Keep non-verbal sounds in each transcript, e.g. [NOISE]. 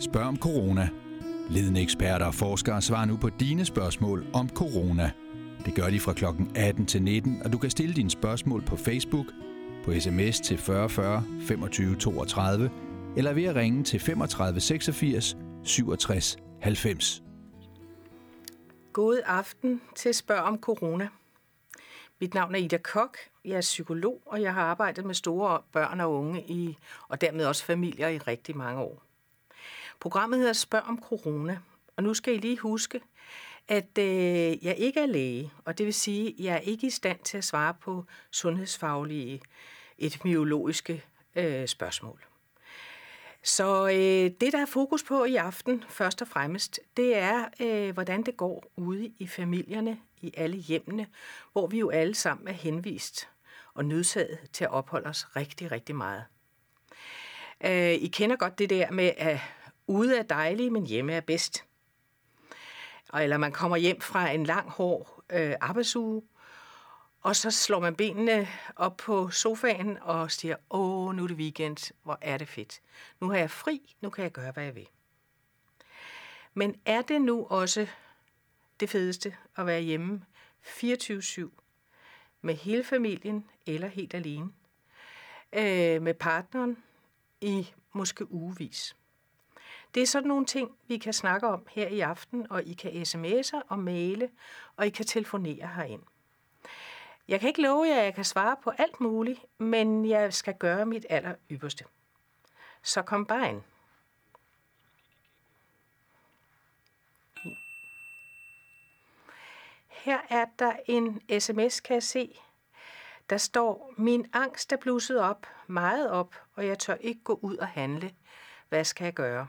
Spørg om corona. Ledende eksperter og forskere svarer nu på dine spørgsmål om corona. Det gør de fra kl. 18 til 19, og du kan stille dine spørgsmål på Facebook, på sms til 4040 25 32, eller ved at ringe til 35 86 67 90. God aften til Spørg om Corona. Mit navn er Ida Kok, jeg er psykolog, og jeg har arbejdet med store børn og unge i, og dermed også familier i rigtig mange år. Programmet hedder Spørg om Corona, og nu skal I lige huske, at øh, jeg ikke er læge, og det vil sige, at jeg er ikke i stand til at svare på sundhedsfaglige, epidemiologiske øh, spørgsmål. Så øh, det, der er fokus på i aften, først og fremmest, det er, øh, hvordan det går ude i familierne, i alle hjemmene, hvor vi jo alle sammen er henvist og nødsaget til at opholde os rigtig, rigtig meget. Øh, I kender godt det der med, at ude er dejlige, men hjemme er bedst. Eller man kommer hjem fra en lang, hård øh, arbejdsuge, og så slår man benene op på sofaen og siger, åh, nu er det weekend, hvor er det fedt. Nu har jeg fri, nu kan jeg gøre, hvad jeg vil. Men er det nu også det fedeste at være hjemme 24-7 med hele familien eller helt alene? Øh, med partneren i måske ugevis. Det er sådan nogle ting, vi kan snakke om her i aften, og I kan sms'e og maile, og I kan telefonere herind. Jeg kan ikke love jer, at jeg kan svare på alt muligt, men jeg skal gøre mit aller ypperste. Så kom bare ind. Her er der en sms, kan jeg se. Der står, min angst er blusset op, meget op, og jeg tør ikke gå ud og handle. Hvad skal jeg gøre?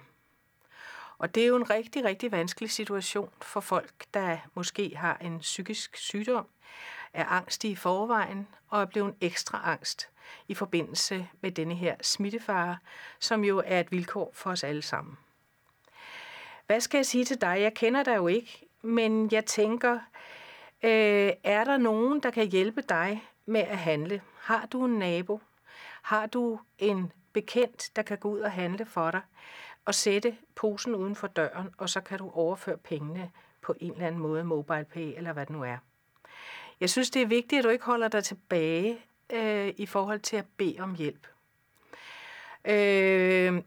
Og det er jo en rigtig, rigtig vanskelig situation for folk, der måske har en psykisk sygdom, er angst i forvejen og er blevet ekstra angst i forbindelse med denne her smittefare, som jo er et vilkår for os alle sammen. Hvad skal jeg sige til dig? Jeg kender dig jo ikke, men jeg tænker, øh, er der nogen, der kan hjælpe dig med at handle? Har du en nabo? Har du en bekendt, der kan gå ud og handle for dig? Og sætte posen uden for døren, og så kan du overføre pengene på en eller anden måde, mobile pay eller hvad det nu er. Jeg synes, det er vigtigt, at du ikke holder dig tilbage øh, i forhold til at bede om hjælp. Øh,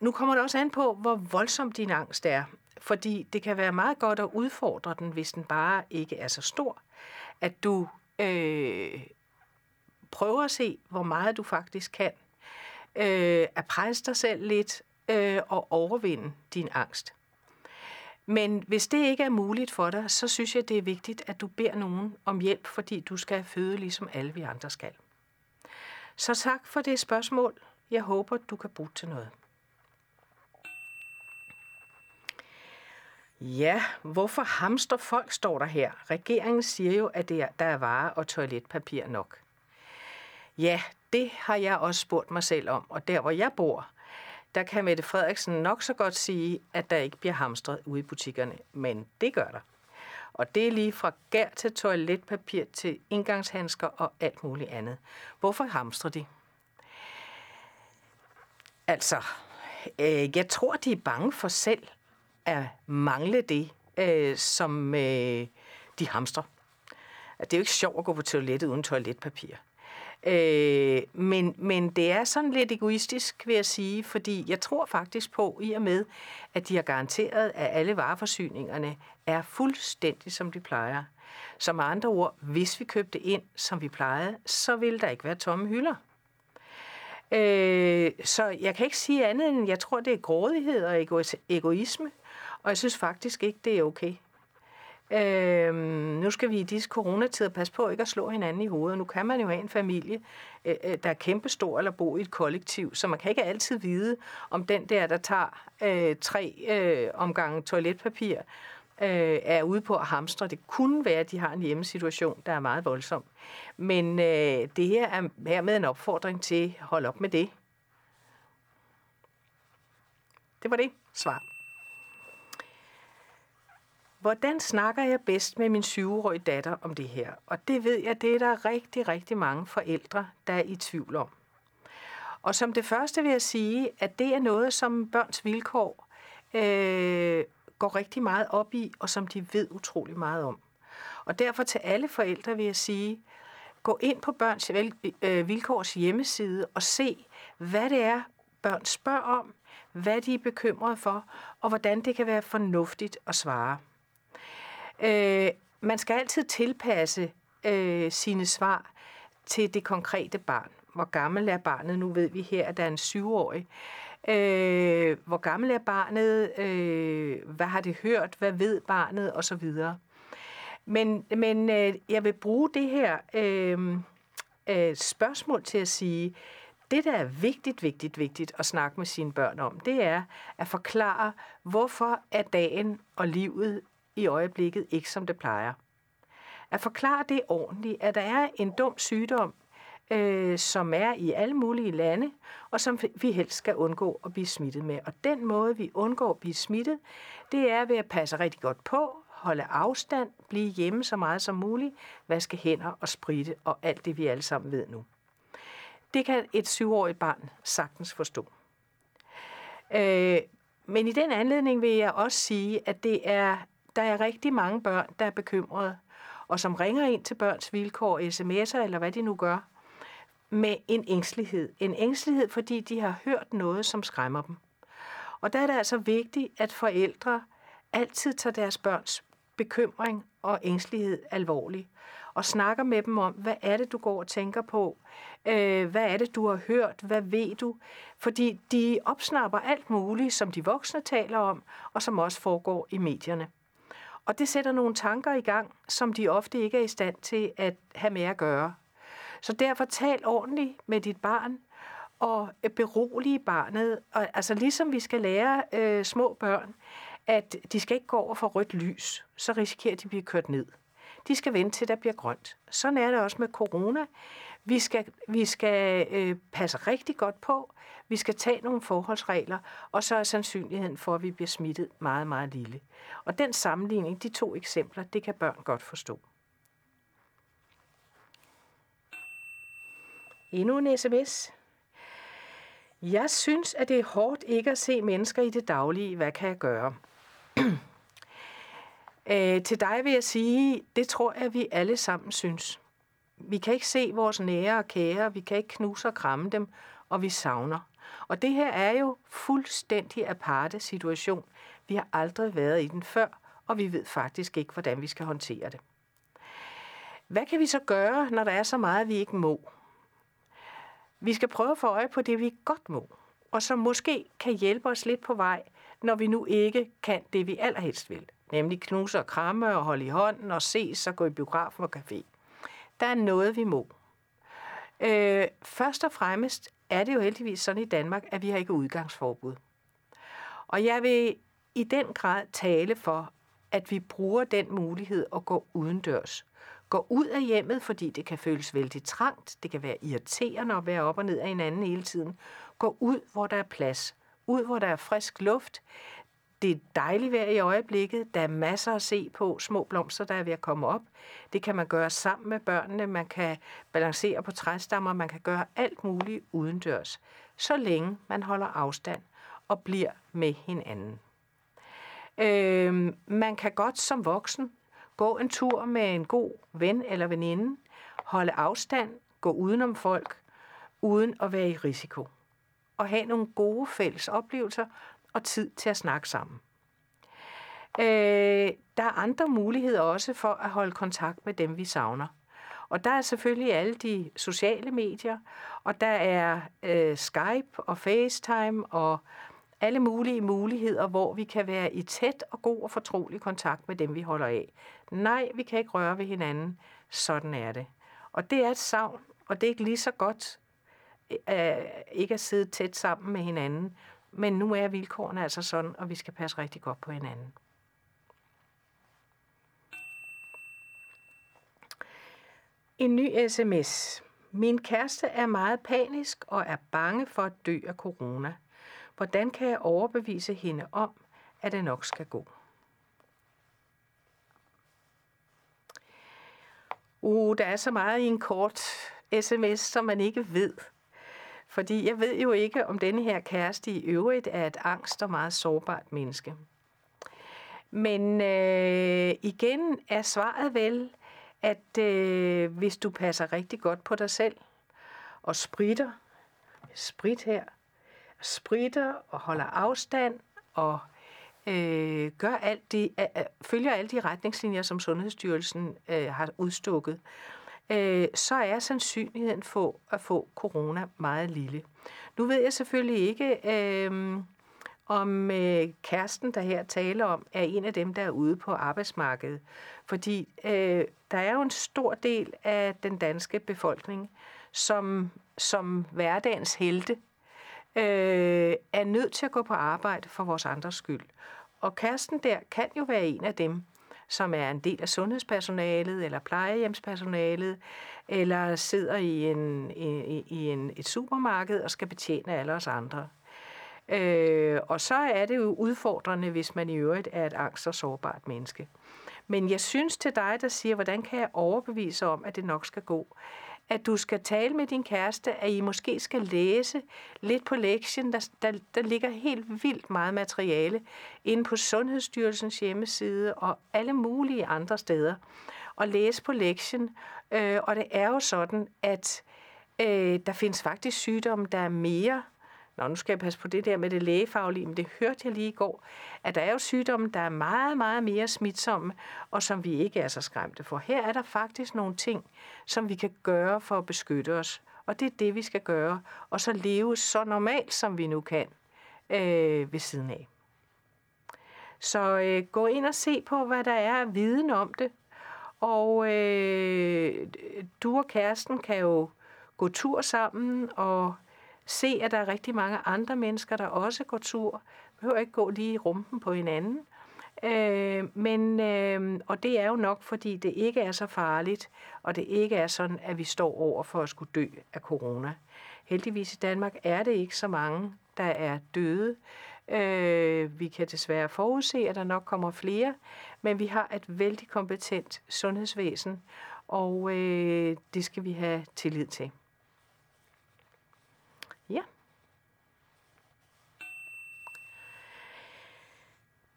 nu kommer det også an på, hvor voldsom din angst er. Fordi det kan være meget godt at udfordre den, hvis den bare ikke er så stor. At du øh, prøver at se, hvor meget du faktisk kan. Øh, at presse dig selv lidt, øh, og overvinde din angst. Men hvis det ikke er muligt for dig, så synes jeg, det er vigtigt, at du beder nogen om hjælp, fordi du skal føde ligesom alle vi andre skal. Så tak for det spørgsmål. Jeg håber, du kan bruge til noget. Ja, hvorfor hamster folk, står der her. Regeringen siger jo, at det er, der er varer og toiletpapir nok. Ja, det har jeg også spurgt mig selv om, og der hvor jeg bor, der kan Mette Frederiksen nok så godt sige, at der ikke bliver hamstret ude i butikkerne, men det gør der. Og det er lige fra gær til toiletpapir til indgangshandsker og alt muligt andet. Hvorfor hamstrer de? Altså, øh, jeg tror, de er bange for selv at mangle det, øh, som øh, de hamstrer. Det er jo ikke sjovt at gå på toilettet uden toiletpapir. Øh, men, men det er sådan lidt egoistisk, vil jeg sige, fordi jeg tror faktisk på, i og med, at de har garanteret, at alle vareforsyningerne er fuldstændig som de plejer. Så med andre ord, hvis vi købte ind, som vi plejede, så ville der ikke være tomme hylder. Øh, så jeg kan ikke sige andet end, jeg tror, det er grådighed og egoisme, og jeg synes faktisk ikke, det er okay. Øh, nu skal vi i disse coronatider passe på ikke at slå hinanden i hovedet. Nu kan man jo have en familie, øh, øh, der er kæmpestor eller bo i et kollektiv, så man kan ikke altid vide, om den der, der tager øh, tre øh, omgange toiletpapir, øh, er ude på at hamstre. Det kunne være, at de har en hjemmesituation, der er meget voldsom. Men øh, det her er hermed en opfordring til at holde op med det. Det var det svar. Hvordan snakker jeg bedst med min syvårige datter om det her? Og det ved jeg, det er der rigtig, rigtig mange forældre, der er i tvivl om. Og som det første vil jeg sige, at det er noget, som børns vilkår øh, går rigtig meget op i, og som de ved utrolig meget om. Og derfor til alle forældre vil jeg sige, gå ind på Børns øh, Vilkårs hjemmeside og se, hvad det er, børn spørger om, hvad de er bekymrede for, og hvordan det kan være fornuftigt at svare. Øh, man skal altid tilpasse øh, sine svar til det konkrete barn. Hvor gammel er barnet? Nu ved vi her, at der er en syvårig. Øh, hvor gammel er barnet? Øh, hvad har det hørt? Hvad ved barnet? Og så videre. Men, men øh, jeg vil bruge det her øh, øh, spørgsmål til at sige, det, der er vigtigt, vigtigt, vigtigt at snakke med sine børn om, det er at forklare, hvorfor er dagen og livet i øjeblikket ikke som det plejer. At forklare det ordentligt, at der er en dum sygdom, øh, som er i alle mulige lande, og som vi helst skal undgå at blive smittet med. Og den måde, vi undgår at blive smittet, det er ved at passe rigtig godt på, holde afstand, blive hjemme så meget som muligt, vaske hænder og spritte og alt det, vi alle sammen ved nu. Det kan et syvårigt barn sagtens forstå. Øh, men i den anledning vil jeg også sige, at det er, der er rigtig mange børn, der er bekymrede, og som ringer ind til børns vilkår, sms'er eller hvad de nu gør, med en ængstelighed. En ængstelighed, fordi de har hørt noget, som skræmmer dem. Og der er det altså vigtigt, at forældre altid tager deres børns bekymring og ængstelighed alvorligt, og snakker med dem om, hvad er det, du går og tænker på? Øh, hvad er det, du har hørt? Hvad ved du? Fordi de opsnapper alt muligt, som de voksne taler om, og som også foregår i medierne. Og det sætter nogle tanker i gang, som de ofte ikke er i stand til at have med at gøre. Så derfor tal ordentligt med dit barn, og øh, berolige barnet. Og, altså ligesom vi skal lære øh, små børn, at de skal ikke gå over for rødt lys, så risikerer de at blive kørt ned. De skal vente til, der bliver grønt. Sådan er det også med corona. Vi skal, vi skal øh, passe rigtig godt på. Vi skal tage nogle forholdsregler, og så er sandsynligheden for, at vi bliver smittet meget, meget lille. Og den sammenligning, de to eksempler, det kan børn godt forstå. Endnu en sms. Jeg synes, at det er hårdt ikke at se mennesker i det daglige. Hvad kan jeg gøre? [CLEARS THROAT] øh, til dig vil jeg sige, det tror jeg, vi alle sammen synes. Vi kan ikke se vores nære og kære, vi kan ikke knuse og kramme dem, og vi savner. Og det her er jo fuldstændig aparte situation. Vi har aldrig været i den før, og vi ved faktisk ikke, hvordan vi skal håndtere det. Hvad kan vi så gøre, når der er så meget, vi ikke må? Vi skal prøve at få øje på det, vi godt må, og som måske kan hjælpe os lidt på vej, når vi nu ikke kan det, vi allerhelst vil. Nemlig knuse og kramme og holde i hånden og ses og gå i biografen og café. Der er noget, vi må. Øh, først og fremmest er det jo heldigvis sådan i Danmark, at vi har ikke udgangsforbud. Og jeg vil i den grad tale for, at vi bruger den mulighed at gå udendørs. Gå ud af hjemmet, fordi det kan føles vældig trangt. Det kan være irriterende at være op og ned af hinanden hele tiden. Gå ud, hvor der er plads. Ud, hvor der er frisk luft. Det er dejligt vejr i øjeblikket. Der er masser at se på. Små blomster, der er ved at komme op. Det kan man gøre sammen med børnene. Man kan balancere på træstammer. Man kan gøre alt muligt udendørs. Så længe man holder afstand og bliver med hinanden. Øh, man kan godt som voksen gå en tur med en god ven eller veninde, holde afstand, gå udenom folk, uden at være i risiko. Og have nogle gode fælles oplevelser og tid til at snakke sammen. Øh, der er andre muligheder også for at holde kontakt med dem, vi savner. Og der er selvfølgelig alle de sociale medier, og der er øh, Skype og FaceTime og alle mulige muligheder, hvor vi kan være i tæt og god og fortrolig kontakt med dem, vi holder af. Nej, vi kan ikke røre ved hinanden. Sådan er det. Og det er et savn, og det er ikke lige så godt øh, ikke at sidde tæt sammen med hinanden. Men nu er vilkårene altså sådan, og vi skal passe rigtig godt på hinanden. En ny sms. Min kæreste er meget panisk og er bange for at dø af corona. Hvordan kan jeg overbevise hende om, at det nok skal gå? Uh, der er så meget i en kort sms, som man ikke ved. Fordi jeg ved jo ikke, om denne her kæreste i øvrigt er et angst og meget sårbart menneske. Men øh, igen er svaret vel, at øh, hvis du passer rigtig godt på dig selv, og spritter, sprit her, spritter og holder afstand, og øh, gør alt de, øh, øh, følger alle de retningslinjer, som Sundhedsstyrelsen øh, har udstukket, øh, Øh, så er sandsynligheden for at få corona meget lille. Nu ved jeg selvfølgelig ikke, øh, om øh, kæresten, der her taler om, er en af dem, der er ude på arbejdsmarkedet. Fordi øh, der er jo en stor del af den danske befolkning, som, som hverdagens helte øh, er nødt til at gå på arbejde for vores andres skyld. Og kæresten der kan jo være en af dem, som er en del af sundhedspersonalet eller plejehjemspersonalet, eller sidder i, en, i, i en, et supermarked og skal betjene alle os andre. Øh, og så er det jo udfordrende, hvis man i øvrigt er et angst- og sårbart menneske. Men jeg synes til dig, der siger, hvordan kan jeg overbevise om, at det nok skal gå, at du skal tale med din kæreste, at I måske skal læse lidt på lektien. Der, der, der ligger helt vildt meget materiale inde på Sundhedsstyrelsens hjemmeside og alle mulige andre steder. Og læse på lektien. Øh, og det er jo sådan, at øh, der findes faktisk sygdomme, der er mere Nå, nu skal jeg passe på det der med det lægefaglige, men det hørte jeg lige i går, at der er jo sygdomme, der er meget, meget mere smitsomme, og som vi ikke er så skræmte for. Her er der faktisk nogle ting, som vi kan gøre for at beskytte os, og det er det, vi skal gøre, og så leve så normalt, som vi nu kan øh, ved siden af. Så øh, gå ind og se på, hvad der er viden om det, og øh, du og kæresten kan jo gå tur sammen og se, at der er rigtig mange andre mennesker, der også går tur. Behøver ikke gå lige i rumpen på hinanden. Øh, men, øh, og det er jo nok, fordi det ikke er så farligt, og det ikke er sådan, at vi står over for at skulle dø af corona. Heldigvis i Danmark er det ikke så mange, der er døde. Øh, vi kan desværre forudse, at der nok kommer flere, men vi har et vældig kompetent sundhedsvæsen, og øh, det skal vi have tillid til. Ja.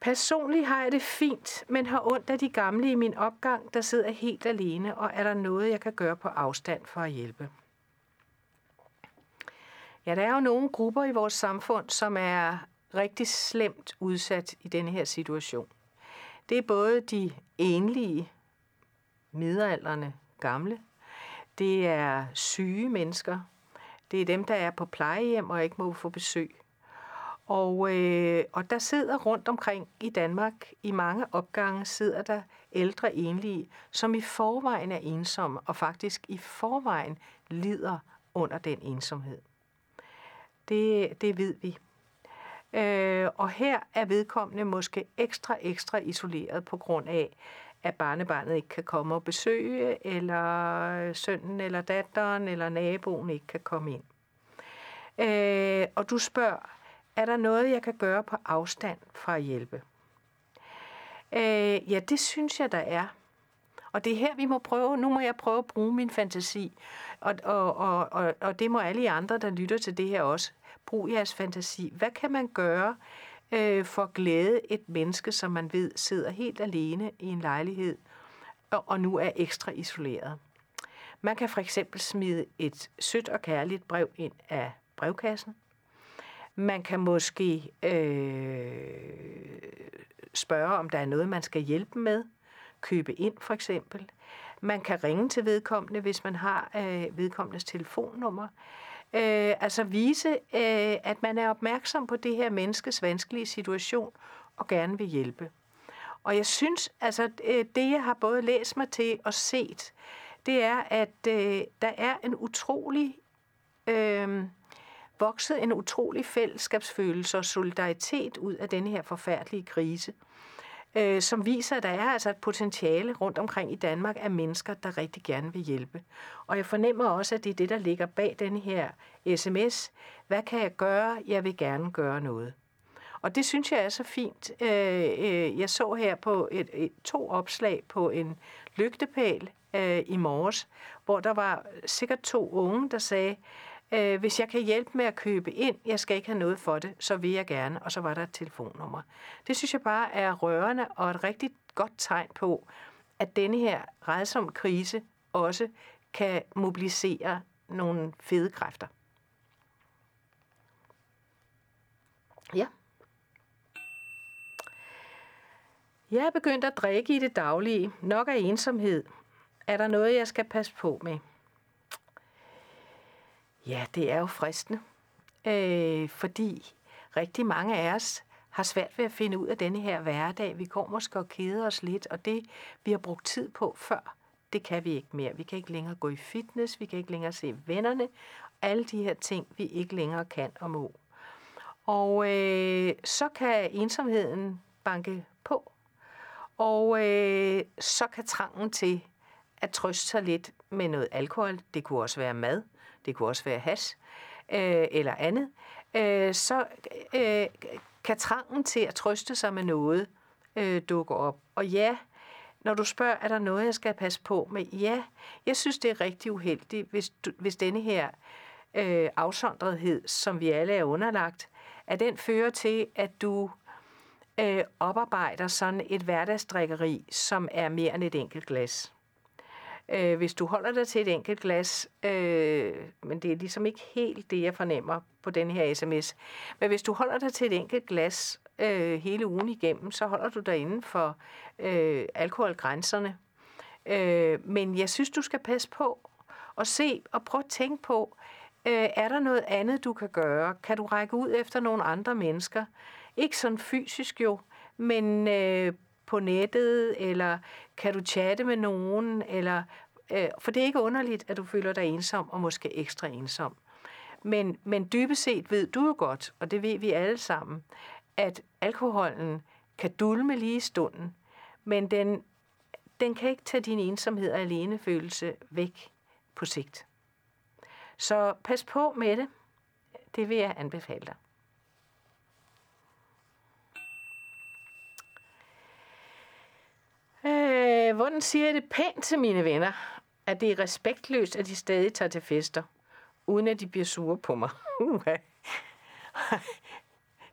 Personligt har jeg det fint, men har ondt af de gamle i min opgang, der sidder helt alene, og er der noget, jeg kan gøre på afstand for at hjælpe? Ja, der er jo nogle grupper i vores samfund, som er rigtig slemt udsat i denne her situation. Det er både de enlige, midalderne, gamle, det er syge mennesker, det er dem, der er på plejehjem og ikke må få besøg. Og, øh, og der sidder rundt omkring i Danmark, i mange opgange, sidder der ældre enlige, som i forvejen er ensomme, og faktisk i forvejen lider under den ensomhed. Det, det ved vi. Øh, og her er vedkommende måske ekstra, ekstra isoleret på grund af, at barnebarnet ikke kan komme og besøge, eller sønnen eller datteren eller naboen ikke kan komme ind. Øh, og du spørger, er der noget, jeg kan gøre på afstand for at hjælpe? Øh, ja, det synes jeg, der er. Og det er her, vi må prøve, nu må jeg prøve at bruge min fantasi, og, og, og, og, og det må alle andre, der lytter til det her også, bruge jeres fantasi. Hvad kan man gøre øh, for at glæde et menneske, som man ved sidder helt alene i en lejlighed, og, og nu er ekstra isoleret? Man kan for eksempel smide et sødt og kærligt brev ind af brevkassen. Man kan måske øh, spørge, om der er noget, man skal hjælpe med. Købe ind for eksempel. Man kan ringe til vedkommende, hvis man har øh, vedkommendes telefonnummer. Øh, altså vise, øh, at man er opmærksom på det her menneskes vanskelige situation og gerne vil hjælpe. Og jeg synes, altså øh, det jeg har både læst mig til og set, det er, at øh, der er en utrolig øh, vokset en utrolig fællesskabsfølelse og solidaritet ud af denne her forfærdelige krise, øh, som viser, at der er altså et potentiale rundt omkring i Danmark af mennesker, der rigtig gerne vil hjælpe. Og jeg fornemmer også, at det er det, der ligger bag denne her sms. Hvad kan jeg gøre? Jeg vil gerne gøre noget. Og det synes jeg er så fint. Øh, øh, jeg så her på et, et, to opslag på en lygtepæl øh, i morges, hvor der var sikkert to unge, der sagde, Øh, hvis jeg kan hjælpe med at købe ind, jeg skal ikke have noget for det, så vil jeg gerne. Og så var der et telefonnummer. Det synes jeg bare er rørende og et rigtig godt tegn på, at denne her redsom krise også kan mobilisere nogle fede kræfter. Ja. Jeg er begyndt at drikke i det daglige. Nok af ensomhed. Er der noget, jeg skal passe på med? Ja, det er jo fristende. Øh, fordi rigtig mange af os har svært ved at finde ud af denne her hverdag. Vi går måske og keder os lidt, og det vi har brugt tid på før, det kan vi ikke mere. Vi kan ikke længere gå i fitness, vi kan ikke længere se vennerne, alle de her ting, vi ikke længere kan og må. Og øh, så kan ensomheden banke på, og øh, så kan trangen til at trøste sig lidt med noget alkohol, det kunne også være mad, det kunne også være has øh, eller andet, øh, så øh, kan trangen til at trøste sig med noget øh, dukke op. Og ja, når du spørger, er der noget, jeg skal passe på med? Ja, jeg synes, det er rigtig uheldigt, hvis, du, hvis denne her øh, afsondrethed, som vi alle er underlagt, at den fører til, at du øh, oparbejder sådan et hverdagsdrikkeri, som er mere end et enkelt glas. Øh, hvis du holder dig til et enkelt glas, øh, men det er ligesom ikke helt det, jeg fornemmer på den her sms, men hvis du holder dig til et enkelt glas øh, hele ugen igennem, så holder du dig inden for øh, alkoholgrænserne. Øh, men jeg synes, du skal passe på og se og prøve at tænke på, øh, er der noget andet, du kan gøre? Kan du række ud efter nogle andre mennesker? Ikke sådan fysisk jo, men øh, på nettet, eller kan du chatte med nogen, eller, øh, for det er ikke underligt, at du føler dig ensom, og måske ekstra ensom. Men, men dybest set ved du jo godt, og det ved vi alle sammen, at alkoholen kan dulme lige i stunden, men den, den kan ikke tage din ensomhed og alenefølelse væk på sigt. Så pas på med det. Det vil jeg anbefale dig. Øh, hvordan siger jeg det pænt til mine venner, at det er respektløst, at de stadig tager til fester, uden at de bliver sure på mig? [LAUGHS]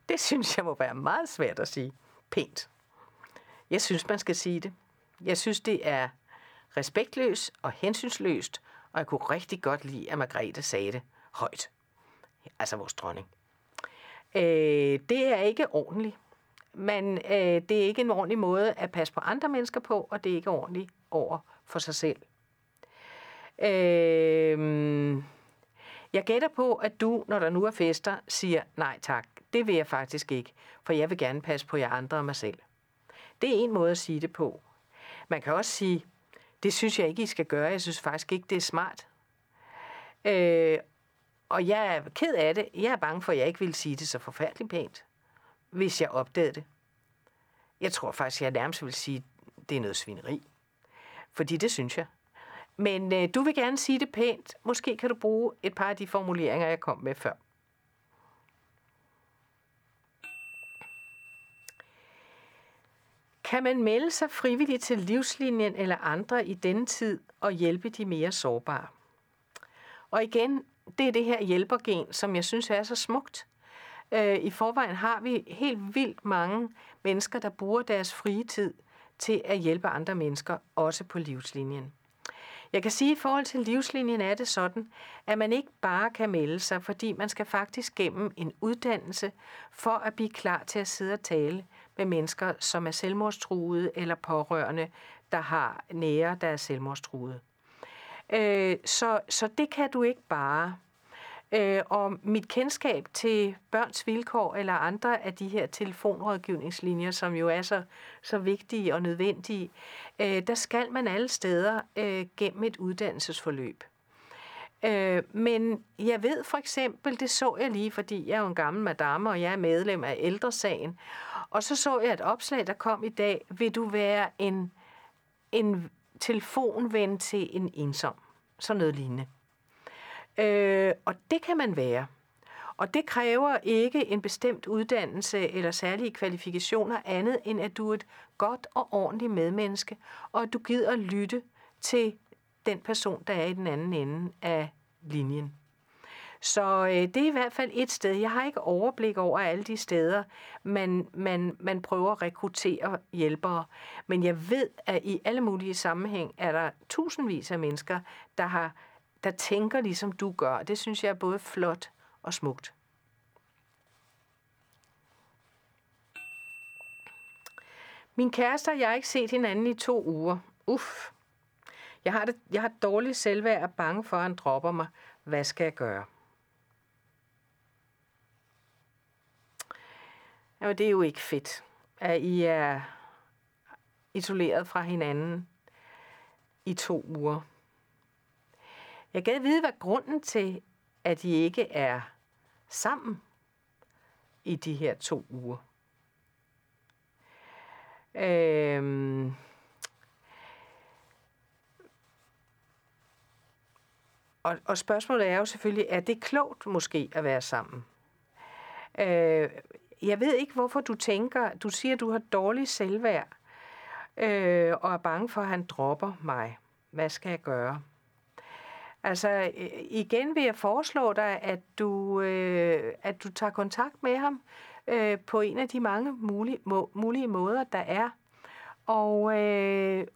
det synes jeg må være meget svært at sige pænt. Jeg synes, man skal sige det. Jeg synes, det er respektløst og hensynsløst, og jeg kunne rigtig godt lide, at Margrethe sagde det højt. Altså vores dronning. Øh, det er ikke ordentligt. Men øh, det er ikke en ordentlig måde at passe på andre mennesker på, og det er ikke ordentligt over for sig selv. Øh, jeg gætter på, at du, når der nu er fester, siger nej tak. Det vil jeg faktisk ikke, for jeg vil gerne passe på jer andre og mig selv. Det er en måde at sige det på. Man kan også sige, det synes jeg ikke, I skal gøre. Jeg synes faktisk ikke, det er smart. Øh, og jeg er ked af det. Jeg er bange for, at jeg ikke vil sige det så forfærdeligt pænt hvis jeg opdagede det. Jeg tror faktisk, jeg nærmest vil sige, at det er noget svineri. Fordi det synes jeg. Men øh, du vil gerne sige det pænt. Måske kan du bruge et par af de formuleringer, jeg kom med før. Kan man melde sig frivilligt til livslinjen eller andre i denne tid og hjælpe de mere sårbare? Og igen, det er det her hjælpergen, som jeg synes er så smukt. Øh, I forvejen har vi helt vildt mange mennesker, der bruger deres frie tid til at hjælpe andre mennesker, også på livslinjen. Jeg kan sige, at i forhold til livslinjen er det sådan, at man ikke bare kan melde sig, fordi man skal faktisk gennem en uddannelse for at blive klar til at sidde og tale med mennesker, som er selvmordstruede eller pårørende, der har nære, der er selvmordstruede. Øh, så, så det kan du ikke bare. Øh, og mit kendskab til børns vilkår eller andre af de her telefonrådgivningslinjer, som jo er så, så vigtige og nødvendige, øh, der skal man alle steder øh, gennem et uddannelsesforløb. Øh, men jeg ved for eksempel, det så jeg lige, fordi jeg er jo en gammel madame, og jeg er medlem af ældresagen, og så så jeg et opslag, der kom i dag, vil du være en, en telefonven til en ensom? Sådan noget lignende. Øh, og det kan man være. Og det kræver ikke en bestemt uddannelse eller særlige kvalifikationer andet, end at du er et godt og ordentligt medmenneske, og at du gider lytte til den person, der er i den anden ende af linjen. Så øh, det er i hvert fald et sted. Jeg har ikke overblik over alle de steder, man, man, man prøver at rekruttere hjælpere. Men jeg ved, at i alle mulige sammenhæng er der tusindvis af mennesker, der, har, der tænker ligesom du gør. Det synes jeg er både flot og smukt. Min kæreste og jeg har ikke set hinanden i to uger. Uff. Jeg har, det, jeg har dårligt selvværd og er bange for, at han dropper mig. Hvad skal jeg gøre? Jamen, det er jo ikke fedt, at I er isoleret fra hinanden i to uger. Jeg gad vide, hvad grunden til, at I ikke er sammen i de her to uger. Øhm, og, og spørgsmålet er jo selvfølgelig, er det klogt måske at være sammen? Øh, jeg ved ikke, hvorfor du tænker, du siger, du har dårlig selvværd, øh, og er bange for, at han dropper mig. Hvad skal jeg gøre? Altså, øh, igen vil jeg foreslå dig, at du, øh, at du tager kontakt med ham øh, på en af de mange mulige, må, mulige måder, der er. Og, øh,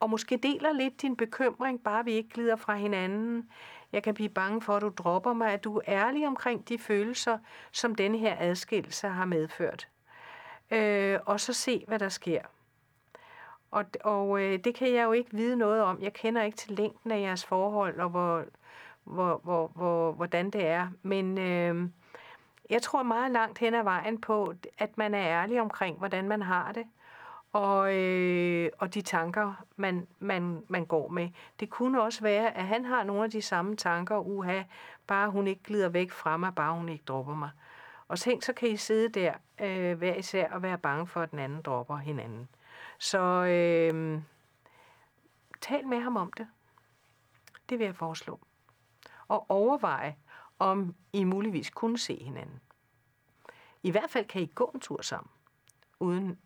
og måske deler lidt din bekymring, bare vi ikke glider fra hinanden. Jeg kan blive bange for, at du dropper mig, at du er ærlig omkring de følelser, som denne her adskillelse har medført. Øh, og så se, hvad der sker. Og, og øh, det kan jeg jo ikke vide noget om. Jeg kender ikke til længden af jeres forhold, og hvor, hvor, hvor, hvor, hvordan det er. Men øh, jeg tror meget langt hen ad vejen på, at man er ærlig omkring, hvordan man har det og, øh, og de tanker, man, man, man går med. Det kunne også være, at han har nogle af de samme tanker, uha, bare hun ikke glider væk fra mig, bare hun ikke dropper mig. Og tænk, så kan I sidde der øh, hver især og være bange for, at den anden dropper hinanden. Så øh, tal med ham om det. Det vil jeg foreslå. Og overveje, om I muligvis kunne se hinanden. I hvert fald kan I gå en tur sammen, uden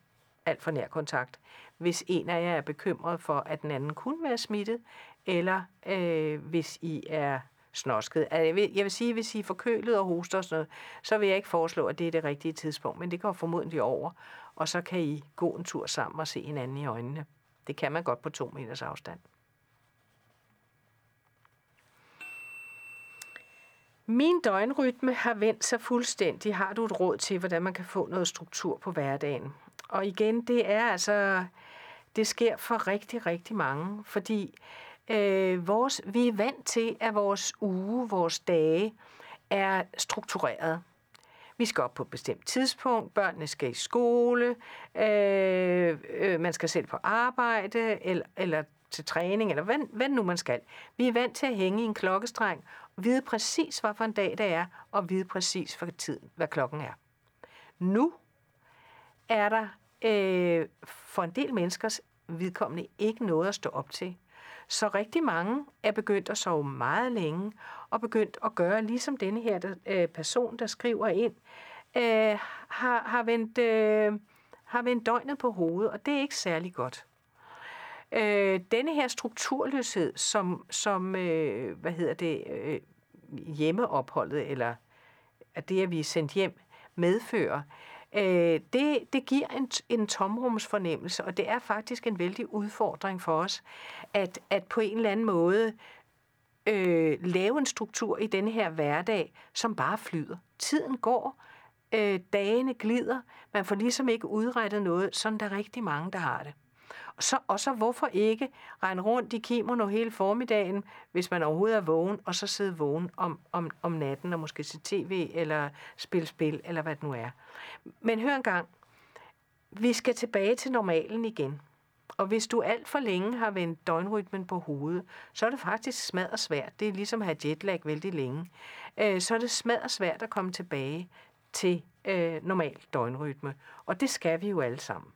alt for nær kontakt. Hvis en af jer er bekymret for, at den anden kunne være smittet, eller øh, hvis I er snosket. Altså, jeg vil, jeg vil sige, hvis I er forkølet og hoster og sådan noget, så vil jeg ikke foreslå, at det er det rigtige tidspunkt, men det går formodentlig over, og så kan I gå en tur sammen og se hinanden i øjnene. Det kan man godt på to meters afstand. Min døgnrytme har vendt sig fuldstændig. Har du et råd til, hvordan man kan få noget struktur på hverdagen? Og igen, det er altså, det sker for rigtig, rigtig mange, fordi øh, vores, vi er vant til, at vores uge, vores dage er struktureret. Vi skal op på et bestemt tidspunkt, børnene skal i skole, øh, øh, man skal selv på arbejde, eller, eller til træning, eller hvad, hvad nu man skal. Vi er vant til at hænge i en klokkestreng, vide præcis, hvad for en dag det er, og vide præcis, for tiden, hvad klokken er. Nu er der øh, for en del menneskers vedkommende ikke noget at stå op til. Så rigtig mange er begyndt at sove meget længe, og begyndt at gøre ligesom denne her der, øh, person, der skriver ind, øh, har, har, vendt, øh, har vendt døgnet på hovedet, og det er ikke særlig godt. Øh, denne her strukturløshed, som, som øh, hvad hedder det, øh, hjemmeopholdet, eller at det, at vi er sendt hjem, medfører, øh, øh, det, det giver en, en tomrumsfornemmelse, og det er faktisk en vældig udfordring for os, at, at på en eller anden måde øh, lave en struktur i denne her hverdag, som bare flyder. Tiden går, øh, dagene glider, man får ligesom ikke udrettet noget, sådan der er rigtig mange, der har det. Og Så, og så hvorfor ikke regne rundt i kimono hele formiddagen, hvis man overhovedet er vågen, og så sidde vågen om, om, om natten og måske se tv eller spille spil, eller hvad det nu er. Men hør engang, vi skal tilbage til normalen igen. Og hvis du alt for længe har vendt døgnrytmen på hovedet, så er det faktisk smadret svært. Det er ligesom at have jetlag vældig længe. Øh, så er det smadret svært at komme tilbage til øh, normal døgnrytme. Og det skal vi jo alle sammen.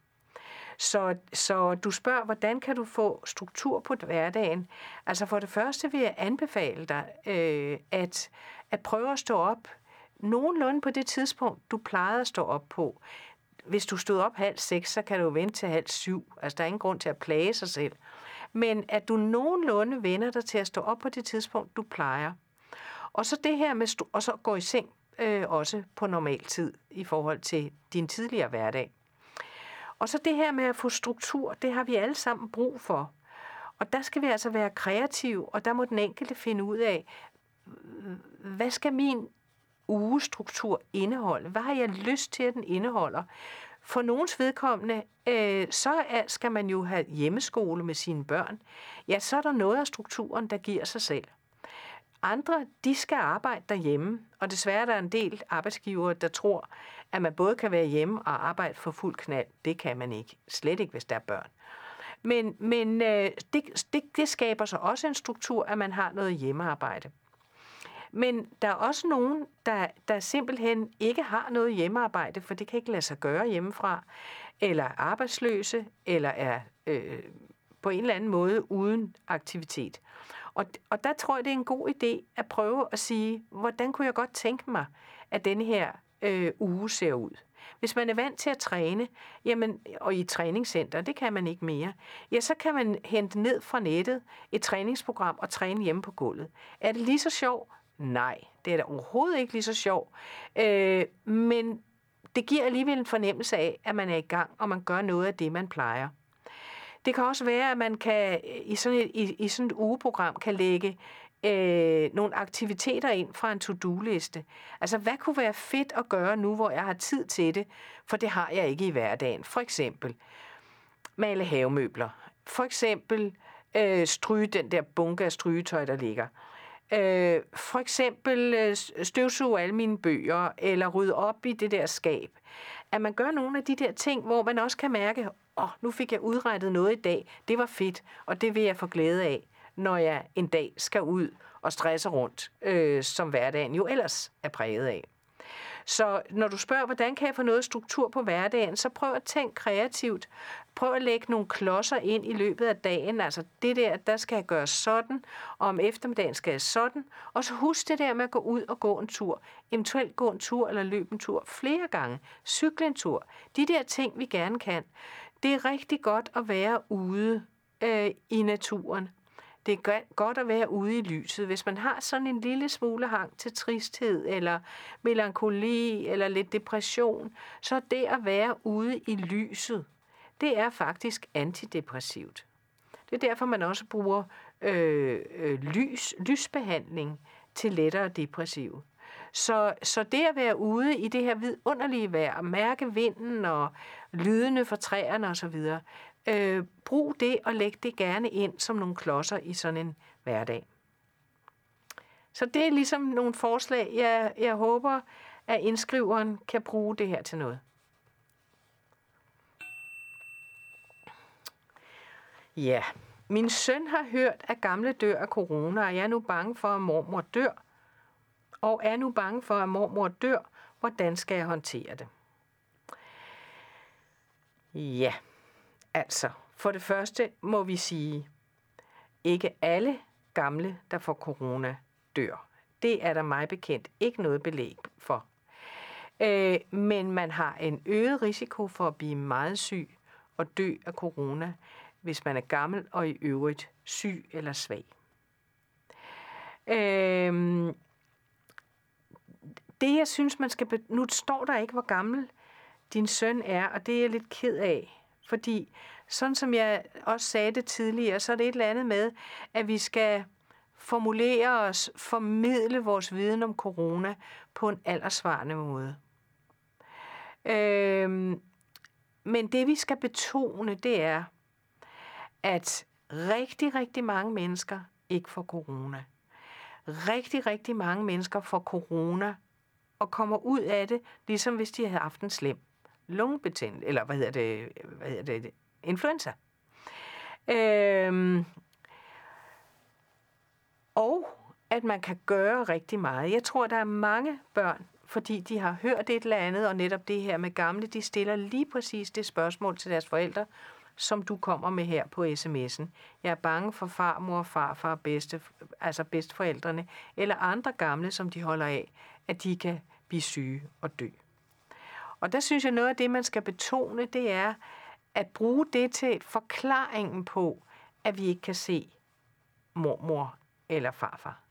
Så, så du spørger, hvordan kan du få struktur på hverdagen? Altså for det første vil jeg anbefale dig øh, at, at prøve at stå op nogenlunde på det tidspunkt, du plejede at stå op på. Hvis du stod op halv seks, så kan du vente til halv syv. Altså der er ingen grund til at plage sig selv. Men at du nogenlunde vender dig til at stå op på det tidspunkt, du plejer. Og så det her med, og så gå i seng øh, også på normal tid i forhold til din tidligere hverdag. Og så det her med at få struktur, det har vi alle sammen brug for. Og der skal vi altså være kreative, og der må den enkelte finde ud af, hvad skal min ugestruktur indeholde? Hvad har jeg lyst til, at den indeholder? For nogens vedkommende, øh, så er, skal man jo have hjemmeskole med sine børn. Ja, så er der noget af strukturen, der giver sig selv. Andre, de skal arbejde derhjemme, og desværre er der en del arbejdsgivere, der tror, at man både kan være hjemme og arbejde for fuld knald. Det kan man ikke. Slet ikke, hvis der er børn. Men, men øh, det, det, det skaber så også en struktur, at man har noget hjemmearbejde. Men der er også nogen, der, der simpelthen ikke har noget hjemmearbejde, for det kan ikke lade sig gøre hjemmefra, eller er arbejdsløse, eller er øh, på en eller anden måde uden aktivitet. Og, og der tror jeg, det er en god idé at prøve at sige, hvordan kunne jeg godt tænke mig, at den her øh, uge ser ud. Hvis man er vant til at træne, jamen, og i et træningscenter, det kan man ikke mere, ja, så kan man hente ned fra nettet et træningsprogram og træne hjemme på gulvet. Er det lige så sjovt? Nej, det er da overhovedet ikke lige så sjovt. Øh, men det giver alligevel en fornemmelse af, at man er i gang, og man gør noget af det, man plejer. Det kan også være, at man kan øh, i sådan et, i, i sådan et ugeprogram kan lægge øh, nogle aktiviteter ind fra en to-do-liste. Altså, hvad kunne være fedt at gøre nu, hvor jeg har tid til det? For det har jeg ikke i hverdagen. For eksempel male havemøbler. For eksempel øh, stryge den der bunke af strygetøj, der ligger. Øh, for eksempel øh, støvsuge alle mine bøger, eller rydde op i det der skab. At man gør nogle af de der ting, hvor man også kan mærke, åh, oh, nu fik jeg udrettet noget i dag, det var fedt, og det vil jeg få glæde af, når jeg en dag skal ud og stresse rundt, øh, som hverdagen jo ellers er præget af. Så når du spørger, hvordan kan jeg få noget struktur på hverdagen, så prøv at tænke kreativt. Prøv at lægge nogle klodser ind i løbet af dagen. Altså det der, der skal jeg gøre sådan, og om eftermiddagen skal jeg sådan. Og så husk det der med at gå ud og gå en tur. Eventuelt gå en tur eller løbe en tur flere gange. Cykle en tur. De der ting, vi gerne kan. Det er rigtig godt at være ude øh, i naturen. Det er godt at være ude i lyset. Hvis man har sådan en lille smule hang til tristhed, eller melankoli, eller lidt depression, så det at være ude i lyset, det er faktisk antidepressivt. Det er derfor, man også bruger øh, øh, lys, lysbehandling til lettere depressive. Så, så det at være ude i det her vidunderlige vejr, mærke vinden og lydene fra træerne osv., øh, brug det og læg det gerne ind som nogle klodser i sådan en hverdag. Så det er ligesom nogle forslag, jeg, jeg håber, at indskriveren kan bruge det her til noget. Ja, min søn har hørt, at gamle dør af corona, og jeg er nu bange for, at mormor dør. Og er nu bange for, at mormor dør. Hvordan skal jeg håndtere det? Ja, Altså, for det første må vi sige, ikke alle gamle, der får corona, dør. Det er der mig bekendt ikke noget belæg for. Øh, men man har en øget risiko for at blive meget syg og dø af corona, hvis man er gammel og i øvrigt syg eller svag. Øh, det jeg synes, man skal... Nu står der ikke, hvor gammel din søn er, og det er jeg lidt ked af. Fordi sådan som jeg også sagde det tidligere, så er det et eller andet med, at vi skal formulere os, formidle vores viden om corona på en aldersvarende måde. Øhm, men det vi skal betone, det er, at rigtig, rigtig mange mennesker ikke får corona. Rigtig, rigtig mange mennesker får corona og kommer ud af det, ligesom hvis de havde haft en slem lungebetændelse, eller hvad hedder det, hvad hedder det influenza. Øhm, og at man kan gøre rigtig meget. Jeg tror, der er mange børn, fordi de har hørt et eller andet, og netop det her med gamle, de stiller lige præcis det spørgsmål til deres forældre, som du kommer med her på sms'en. Jeg er bange for farmor, farfar, bedste, altså bedsteforældrene, eller andre gamle, som de holder af, at de kan blive syge og dø. Og der synes jeg, noget af det, man skal betone, det er at bruge det til forklaringen på, at vi ikke kan se mormor eller farfar.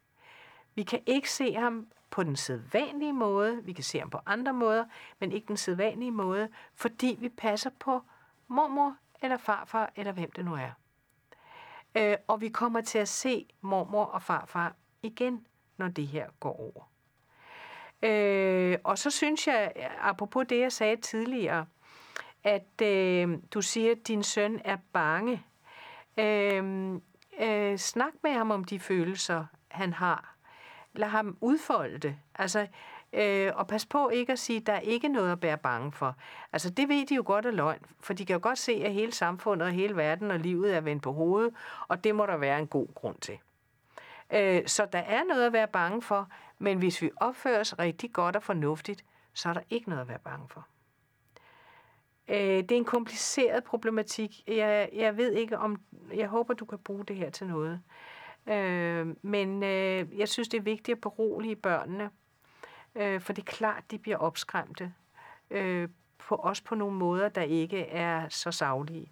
Vi kan ikke se ham på den sædvanlige måde. Vi kan se ham på andre måder, men ikke den sædvanlige måde, fordi vi passer på mormor eller farfar, eller hvem det nu er. Øh, og vi kommer til at se mormor og farfar igen, når det her går over. Øh, og så synes jeg, øh, apropos det, jeg sagde tidligere, at øh, du siger, at din søn er bange. Øh, øh, snak med ham om de følelser, han har. Lad ham udfolde det. Altså, øh, og pas på ikke at sige, at der er ikke noget at være bange for. Altså, det ved de jo godt er løgn, for de kan jo godt se, at hele samfundet og hele verden og livet er vendt på hovedet, og det må der være en god grund til. Øh, så der er noget at være bange for, men hvis vi opfører os rigtig godt og fornuftigt, så er der ikke noget at være bange for. Øh, det er en kompliceret problematik. Jeg, jeg ved ikke om... Jeg håber, du kan bruge det her til noget. Øh, men øh, jeg synes, det er vigtigt at berolige børnene, øh, for det er klart, de bliver opskræmte. Øh, på, også på nogle måder, der ikke er så savlige.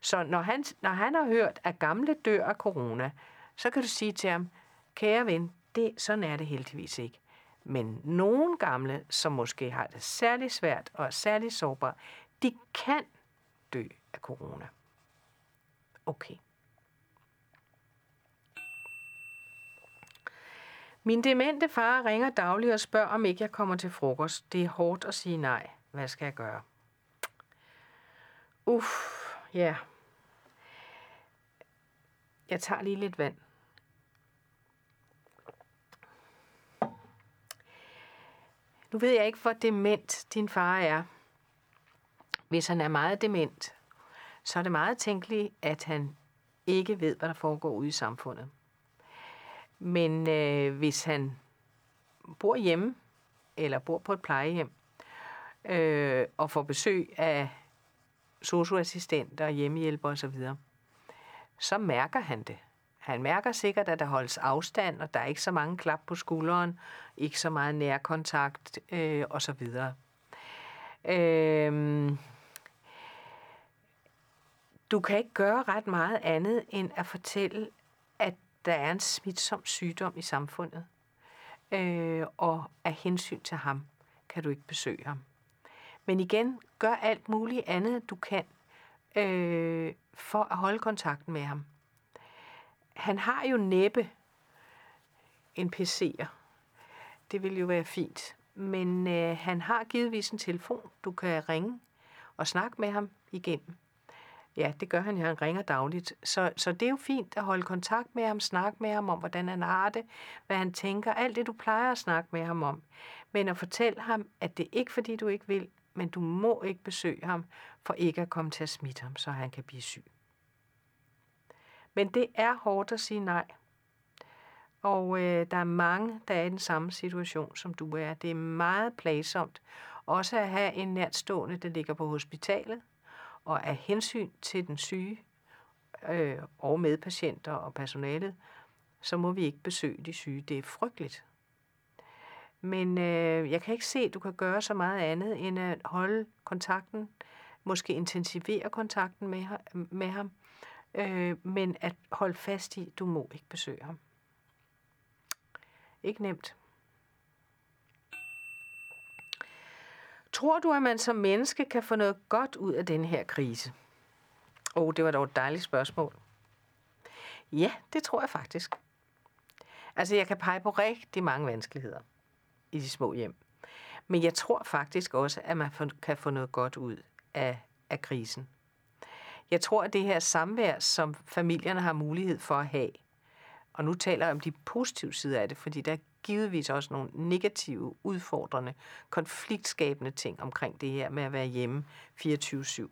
Så når han, når han har hørt, at gamle dør af corona, så kan du sige til ham, kære ven, det, sådan er det heldigvis ikke. Men nogle gamle, som måske har det særlig svært og er særlig sårbare, de kan dø af corona. Okay. Min demente far ringer dagligt og spørger, om ikke jeg kommer til frokost. Det er hårdt at sige nej. Hvad skal jeg gøre? Uff, ja. Jeg tager lige lidt vand. Nu ved jeg ikke, hvor dement din far er. Hvis han er meget dement, så er det meget tænkeligt, at han ikke ved, hvad der foregår ude i samfundet. Men øh, hvis han bor hjemme, eller bor på et plejehjem, øh, og får besøg af socioassistenter, hjemmehjælper osv., så mærker han det. Han mærker sikkert, at der holdes afstand, og der er ikke så mange klap på skulderen, ikke så meget nærkontakt øh, osv. Øh, du kan ikke gøre ret meget andet end at fortælle, at der er en smitsom sygdom i samfundet. Øh, og af hensyn til ham kan du ikke besøge ham. Men igen, gør alt muligt andet, du kan, øh, for at holde kontakten med ham. Han har jo næppe en PC'er. Det vil jo være fint. Men øh, han har givetvis en telefon, du kan ringe og snakke med ham igennem. Ja, det gør han jo. Han ringer dagligt. Så, så det er jo fint at holde kontakt med ham, snakke med ham om, hvordan han har det, hvad han tænker, alt det, du plejer at snakke med ham om. Men at fortælle ham, at det er ikke fordi, du ikke vil, men du må ikke besøge ham, for ikke at komme til at smitte ham, så han kan blive syg. Men det er hårdt at sige nej. Og øh, der er mange, der er i den samme situation, som du er. Det er meget plagsomt også at have en nærtstående, der ligger på hospitalet, og af hensyn til den syge øh, og medpatienter og personalet, så må vi ikke besøge de syge. Det er frygteligt. Men øh, jeg kan ikke se, at du kan gøre så meget andet end at holde kontakten, måske intensivere kontakten med, med ham, øh, men at holde fast i, du må ikke besøge ham. Ikke nemt. Tror du, at man som menneske kan få noget godt ud af den her krise? Åh, oh, det var dog et dejligt spørgsmål. Ja, det tror jeg faktisk. Altså, jeg kan pege på rigtig mange vanskeligheder i de små hjem. Men jeg tror faktisk også, at man kan få noget godt ud af, af krisen. Jeg tror, at det her samvær, som familierne har mulighed for at have, og nu taler jeg om de positive sider af det, fordi der er givetvis også nogle negative, udfordrende, konfliktskabende ting omkring det her med at være hjemme 24-7.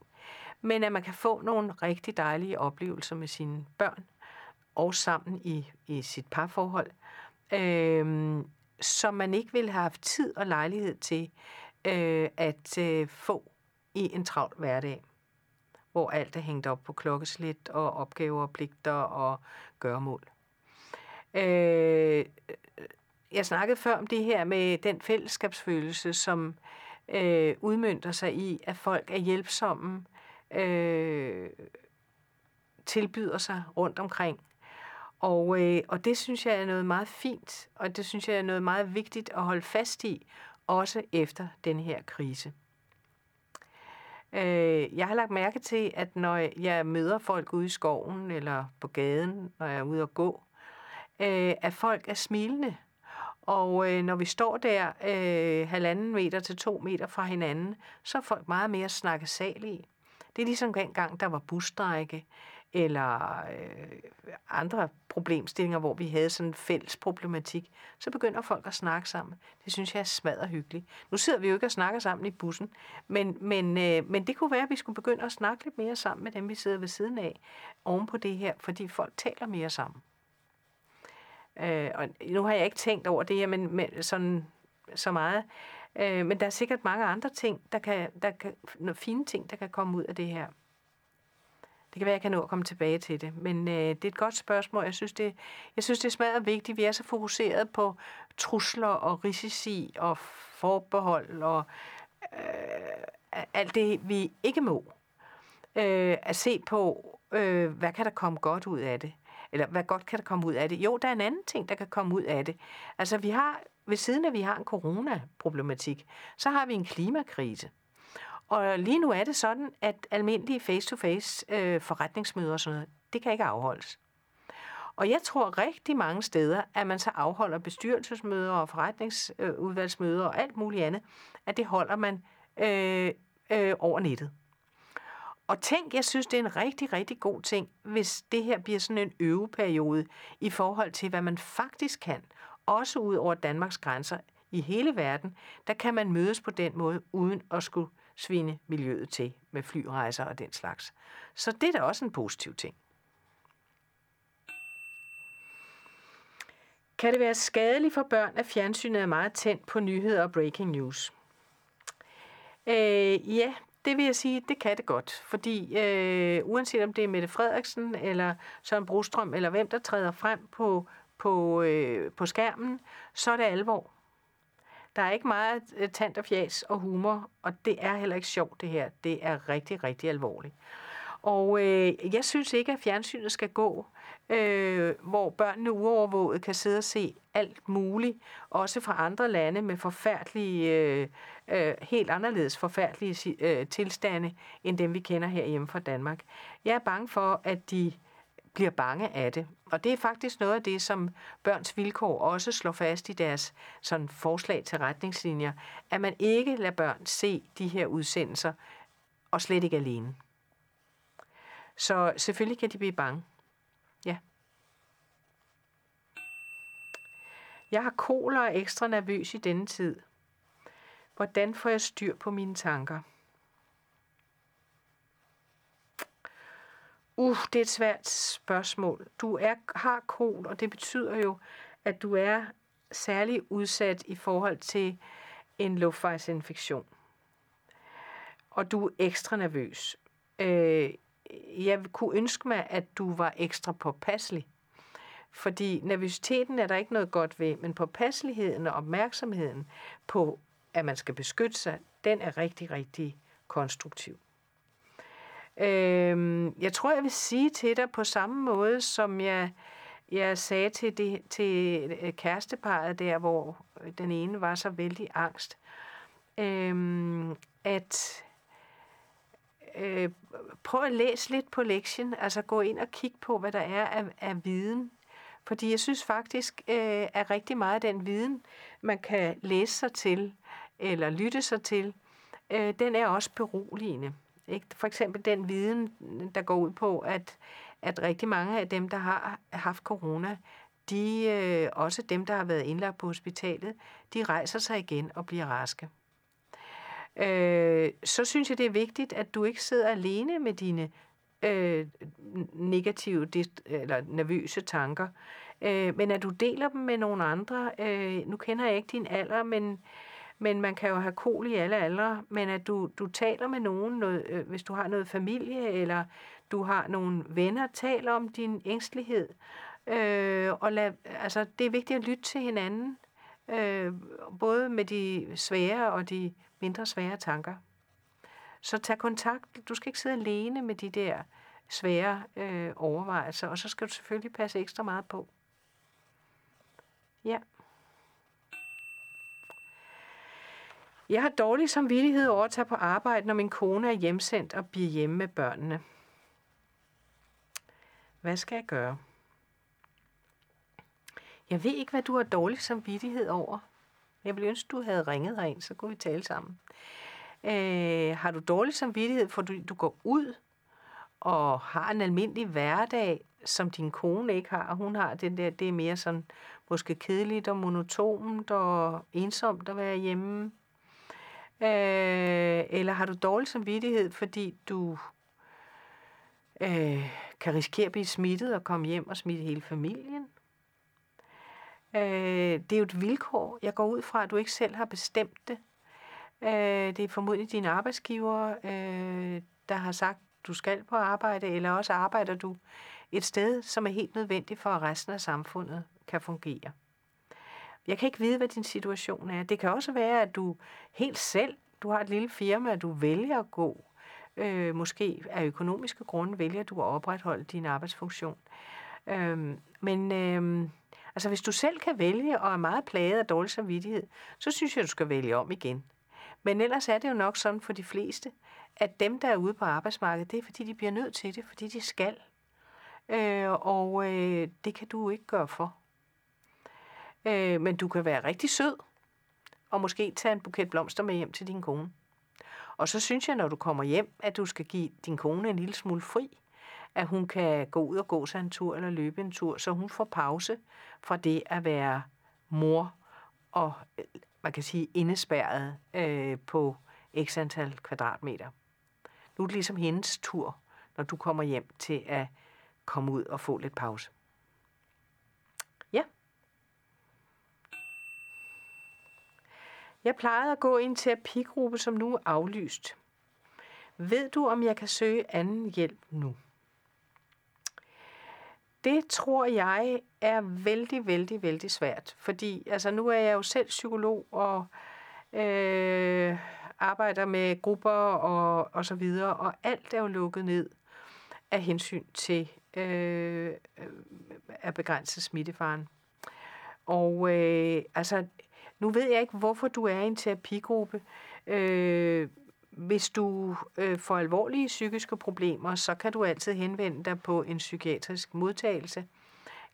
Men at man kan få nogle rigtig dejlige oplevelser med sine børn, og sammen i, i sit parforhold, øh, som man ikke ville have haft tid og lejlighed til øh, at øh, få i en travl hverdag, hvor alt er hængt op på klokkeslæt og opgaver, pligter og gøremål. Øh, jeg snakkede før om det her med den fællesskabsfølelse, som øh, udmyndter sig i, at folk er hjælpsomme, øh, tilbyder sig rundt omkring. Og, øh, og det synes jeg er noget meget fint, og det synes jeg er noget meget vigtigt at holde fast i, også efter den her krise. Øh, jeg har lagt mærke til, at når jeg møder folk ude i skoven eller på gaden, når jeg er ude at gå, øh, at folk er smilende. Og øh, når vi står der øh, halvanden meter til to meter fra hinanden, så er folk meget mere snakkesalige. Det er ligesom gang der var busstrække, eller øh, andre problemstillinger, hvor vi havde sådan en fælles problematik, så begynder folk at snakke sammen. Det synes jeg er smadret hyggeligt. Nu sidder vi jo ikke og snakker sammen i bussen, men, men, øh, men det kunne være, at vi skulle begynde at snakke lidt mere sammen med dem, vi sidder ved siden af, oven på det her, fordi folk taler mere sammen. Øh, og nu har jeg ikke tænkt over det her men, men sådan, så meget, øh, men der er sikkert mange andre ting, der kan, der kan, fine ting, der kan komme ud af det her. Det kan være, jeg kan nå at komme tilbage til det. Men øh, det er et godt spørgsmål. Jeg synes, det, jeg synes, det er smadret vigtigt. Vi er så fokuseret på trusler og risici og forbehold og øh, alt det, vi ikke må. Øh, at se på, øh, hvad kan der komme godt ud af det? Eller hvad godt kan der komme ud af det? Jo, der er en anden ting, der kan komme ud af det. Altså, vi har, ved siden af, at vi har en coronaproblematik, så har vi en klimakrise. Og lige nu er det sådan, at almindelige face-to-face øh, forretningsmøder og sådan noget, det kan ikke afholdes. Og jeg tror rigtig mange steder, at man så afholder bestyrelsesmøder og forretningsudvalgsmøder og alt muligt andet, at det holder man øh, øh, over nettet. Og tænk, jeg synes, det er en rigtig, rigtig god ting, hvis det her bliver sådan en øveperiode i forhold til, hvad man faktisk kan, også ud over Danmarks grænser i hele verden, der kan man mødes på den måde, uden at skulle svine miljøet til med flyrejser og den slags. Så det er da også en positiv ting. Kan det være skadeligt for børn, at fjernsynet er meget tændt på nyheder og breaking news? Øh, ja, det vil jeg sige, det kan det godt. Fordi øh, uanset om det er Mette Frederiksen, eller Søren Brostrøm, eller hvem der træder frem på, på, øh, på skærmen, så er det alvor. Der er ikke meget øh, tant og fjas og humor, og det er heller ikke sjovt det her. Det er rigtig, rigtig alvorligt. Og øh, jeg synes ikke, at fjernsynet skal gå, øh, hvor børnene uovervåget kan sidde og se alt muligt, også fra andre lande med forfærdelige, øh, øh, helt anderledes forfærdelige øh, tilstande, end dem vi kender herhjemme fra Danmark. Jeg er bange for, at de bliver bange af det. Og det er faktisk noget af det, som Børns Vilkår også slår fast i deres sådan forslag til retningslinjer, at man ikke lader børn se de her udsendelser, og slet ikke alene. Så selvfølgelig kan de blive bange. Ja. Jeg har koler og ekstra nervøs i denne tid. Hvordan får jeg styr på mine tanker? Uh, det er et svært spørgsmål. Du er, har kol, og det betyder jo, at du er særlig udsat i forhold til en luftvejsinfektion. Og du er ekstra nervøs. Øh, jeg kunne ønske mig, at du var ekstra påpasselig. Fordi nervøsiteten er der ikke noget godt ved, men påpasseligheden og opmærksomheden på, at man skal beskytte sig, den er rigtig, rigtig konstruktiv. Øhm, jeg tror, jeg vil sige til dig på samme måde, som jeg, jeg sagde til, det, til øh, kæresteparet der, hvor den ene var så vældig angst, øhm, at øh, prøv at læse lidt på lektien, altså gå ind og kig på, hvad der er af, af viden. Fordi jeg synes faktisk, øh, at rigtig meget af den viden, man kan læse sig til, eller lytte sig til, øh, den er også beroligende. Ikke? For eksempel den viden, der går ud på, at, at rigtig mange af dem, der har haft corona, de, øh, også dem, der har været indlagt på hospitalet, de rejser sig igen og bliver raske. Øh, så synes jeg, det er vigtigt, at du ikke sidder alene med dine øh, negative eller nervøse tanker, øh, men at du deler dem med nogle andre. Øh, nu kender jeg ikke din alder, men men man kan jo have kol i alle aldre, men at du, du taler med nogen, noget, øh, hvis du har noget familie, eller du har nogle venner, taler om din ængstelighed. Øh, og lad, altså, det er vigtigt at lytte til hinanden, øh, både med de svære og de mindre svære tanker. Så tag kontakt. Du skal ikke sidde alene med de der svære øh, overvejelser, og så skal du selvfølgelig passe ekstra meget på. Ja. Jeg har dårlig samvittighed over at tage på arbejde, når min kone er hjemsendt og bliver hjemme med børnene. Hvad skal jeg gøre? Jeg ved ikke, hvad du har dårlig samvittighed over. Jeg ville ønske, du havde ringet herind, så kunne vi tale sammen. Øh, har du dårlig samvittighed, for du, du går ud og har en almindelig hverdag, som din kone ikke har. Hun har den der, det er mere sådan måske kedeligt og monotont og ensomt at være hjemme. Øh, eller har du dårlig samvittighed, fordi du øh, kan risikere at blive smittet og komme hjem og smitte hele familien? Øh, det er jo et vilkår. Jeg går ud fra, at du ikke selv har bestemt det. Øh, det er formodentlig dine arbejdsgiver, øh, der har sagt, du skal på arbejde, eller også arbejder du et sted, som er helt nødvendigt for, at resten af samfundet kan fungere. Jeg kan ikke vide, hvad din situation er. Det kan også være, at du helt selv, du har et lille firma, du vælger at gå, øh, måske af økonomiske grunde vælger du at opretholde din arbejdsfunktion. Øh, men øh, altså, hvis du selv kan vælge og er meget plaget af dårlig samvittighed, så synes jeg, du skal vælge om igen. Men ellers er det jo nok sådan for de fleste, at dem, der er ude på arbejdsmarkedet, det er fordi, de bliver nødt til det, fordi de skal. Øh, og øh, det kan du ikke gøre for. Øh, men du kan være rigtig sød, og måske tage en buket blomster med hjem til din kone. Og så synes jeg, når du kommer hjem, at du skal give din kone en lille smule fri. At hun kan gå ud og gå sig en tur eller løbe en tur, så hun får pause fra det at være mor og man kan sige indespærret øh, på x antal kvadratmeter. Nu er det ligesom hendes tur, når du kommer hjem til at komme ud og få lidt pause. Ja. Jeg plejede at gå i en terapigruppe, som nu er aflyst. Ved du, om jeg kan søge anden hjælp nu? Det tror jeg er vældig, vældig, vældig svært. Fordi altså, nu er jeg jo selv psykolog og øh, arbejder med grupper og, og så videre, og alt er jo lukket ned af hensyn til øh, øh at begrænse smittefaren. Og øh, altså, nu ved jeg ikke, hvorfor du er i en terapigruppe. Øh, hvis du øh, får alvorlige psykiske problemer, så kan du altid henvende dig på en psykiatrisk modtagelse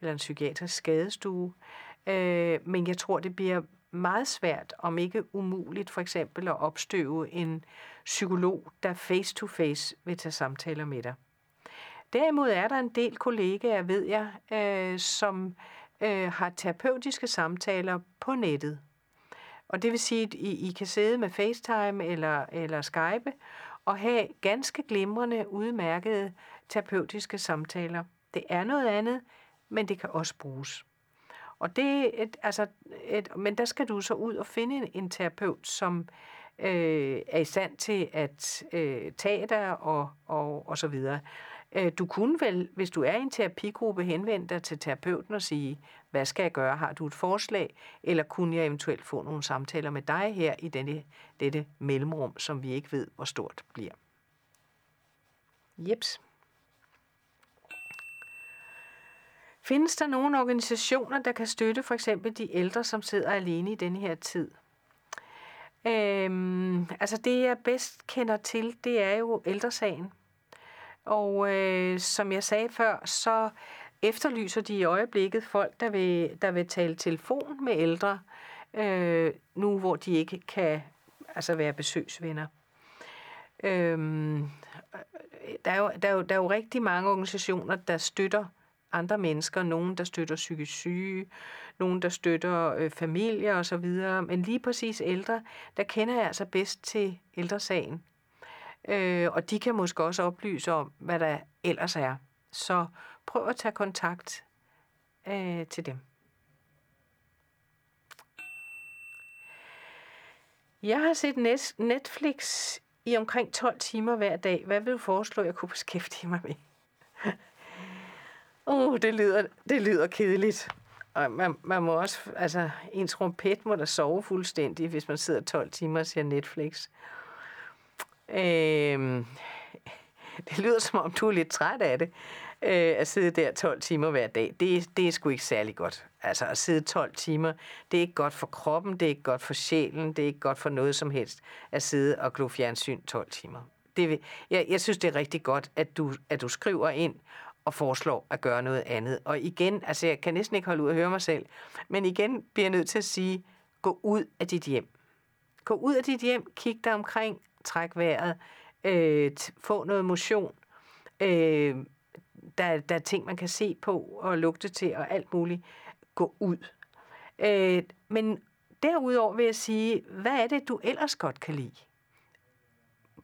eller en psykiatrisk skadestue. Øh, men jeg tror, det bliver meget svært, om ikke umuligt, for eksempel at opstøve en psykolog, der face-to-face vil tage samtaler med dig. Derimod er der en del kollegaer, ved jeg, øh, som øh, har terapeutiske samtaler på nettet. Og det vil sige, at I, I kan sidde med FaceTime eller, eller Skype og have ganske glimrende, udmærkede terapeutiske samtaler. Det er noget andet, men det kan også bruges. Og det, et, altså, et, men der skal du så ud og finde en, en terapeut, som øh, er i stand til at øh, tage dig og, og, og så videre. Øh, du kunne vel, hvis du er i en terapigruppe, henvende dig til terapeuten og sige, hvad skal jeg gøre? Har du et forslag? Eller kunne jeg eventuelt få nogle samtaler med dig her i denne, dette mellemrum, som vi ikke ved, hvor stort bliver? Jeps. Findes der nogle organisationer, der kan støtte for eksempel de ældre, som sidder alene i denne her tid? Øhm, altså det, jeg bedst kender til, det er jo ældresagen. Og øh, som jeg sagde før, så efterlyser de i øjeblikket folk, der vil, der vil tale telefon med ældre, øh, nu hvor de ikke kan altså være besøgsvenner. Øhm, der, er jo, der, er jo, der er jo rigtig mange organisationer, der støtter andre mennesker, nogen der støtter psykisk syge, nogen der støtter øh, familier osv., men lige præcis ældre, der kender jeg altså bedst til ældresagen. Øh, og de kan måske også oplyse om, hvad der ellers er. Så prøv at tage kontakt øh, til dem. Jeg har set Netflix i omkring 12 timer hver dag. Hvad vil du foreslå, jeg kunne beskæftige mig med? uh, det lyder, det lyder kedeligt. Og man, man må også, altså, en trompet må da sove fuldstændig, hvis man sidder 12 timer og ser Netflix. Øh, [LAUGHS] det lyder som om, du er lidt træt af det, øh, at sidde der 12 timer hver dag. Det, det er sgu ikke særlig godt. Altså at sidde 12 timer, det er ikke godt for kroppen, det er ikke godt for sjælen, det er ikke godt for noget som helst at sidde og glo fjernsyn 12 timer. Det, jeg, jeg synes, det er rigtig godt, at du, at du skriver ind og foreslår at gøre noget andet. Og igen, altså jeg kan næsten ikke holde ud at høre mig selv, men igen bliver jeg nødt til at sige, gå ud af dit hjem. Gå ud af dit hjem, kig dig omkring, træk vejret, øh, få noget motion. Øh, der, der er ting, man kan se på og lugte til og alt muligt. Gå ud. Øh, men derudover vil jeg sige, hvad er det, du ellers godt kan lide?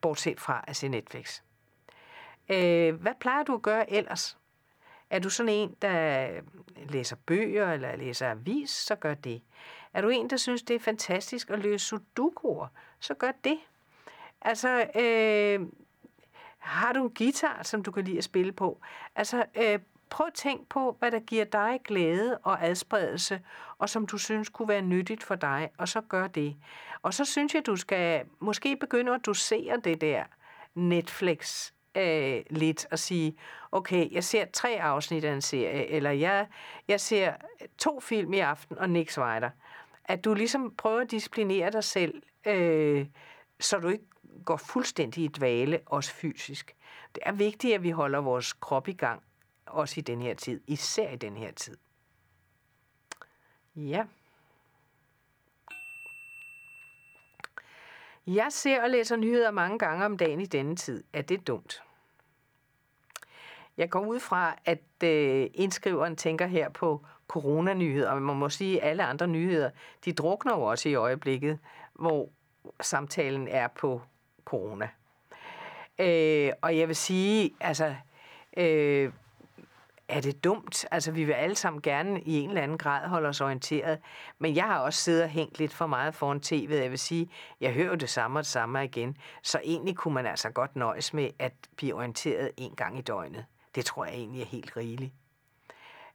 Bortset fra at se Netflix. Øh, hvad plejer du at gøre ellers? Er du sådan en, der læser bøger eller læser avis, så gør det. Er du en, der synes, det er fantastisk at løse sudokuer, så gør det. Altså, øh, har du en guitar, som du kan lide at spille på? Altså, øh, prøv at tænke på, hvad der giver dig glæde og adspredelse, og som du synes kunne være nyttigt for dig, og så gør det. Og så synes jeg, du skal måske begynde at dosere det der Netflix øh, lidt og sige, okay, jeg ser tre afsnit af en serie, eller jeg, jeg ser to film i aften og niks weiter. At du ligesom prøver at disciplinere dig selv, øh, så du ikke går fuldstændig i dvale, også fysisk. Det er vigtigt, at vi holder vores krop i gang, også i den her tid, især i den her tid. Ja. Jeg ser og læser nyheder mange gange om dagen i denne tid. Er det dumt? Jeg går ud fra, at øh, indskriveren tænker her på coronanyheder, men man må sige, at alle andre nyheder, de drukner jo også i øjeblikket, hvor samtalen er på corona. Øh, og jeg vil sige, altså, øh, er det dumt? Altså, vi vil alle sammen gerne i en eller anden grad holde os orienteret, men jeg har også siddet og hængt lidt for meget foran tv'et. Jeg vil sige, jeg hører det samme og det samme igen, så egentlig kunne man altså godt nøjes med at blive orienteret en gang i døgnet. Det tror jeg egentlig er helt rigeligt.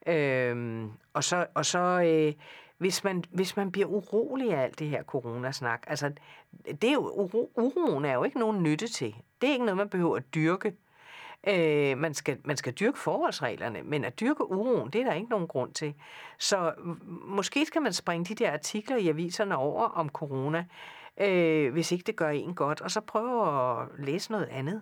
Øhm, og så, og så øh, hvis, man, hvis man bliver urolig af alt det her coronasnak, altså, det er jo, uro, uroen er jo ikke nogen nytte til. Det er ikke noget, man behøver at dyrke. Øh, man, skal, man skal dyrke forholdsreglerne, men at dyrke uroen, det er der ikke nogen grund til. Så måske skal man springe de der artikler i aviserne over om corona, øh, hvis ikke det gør en godt, og så prøve at læse noget andet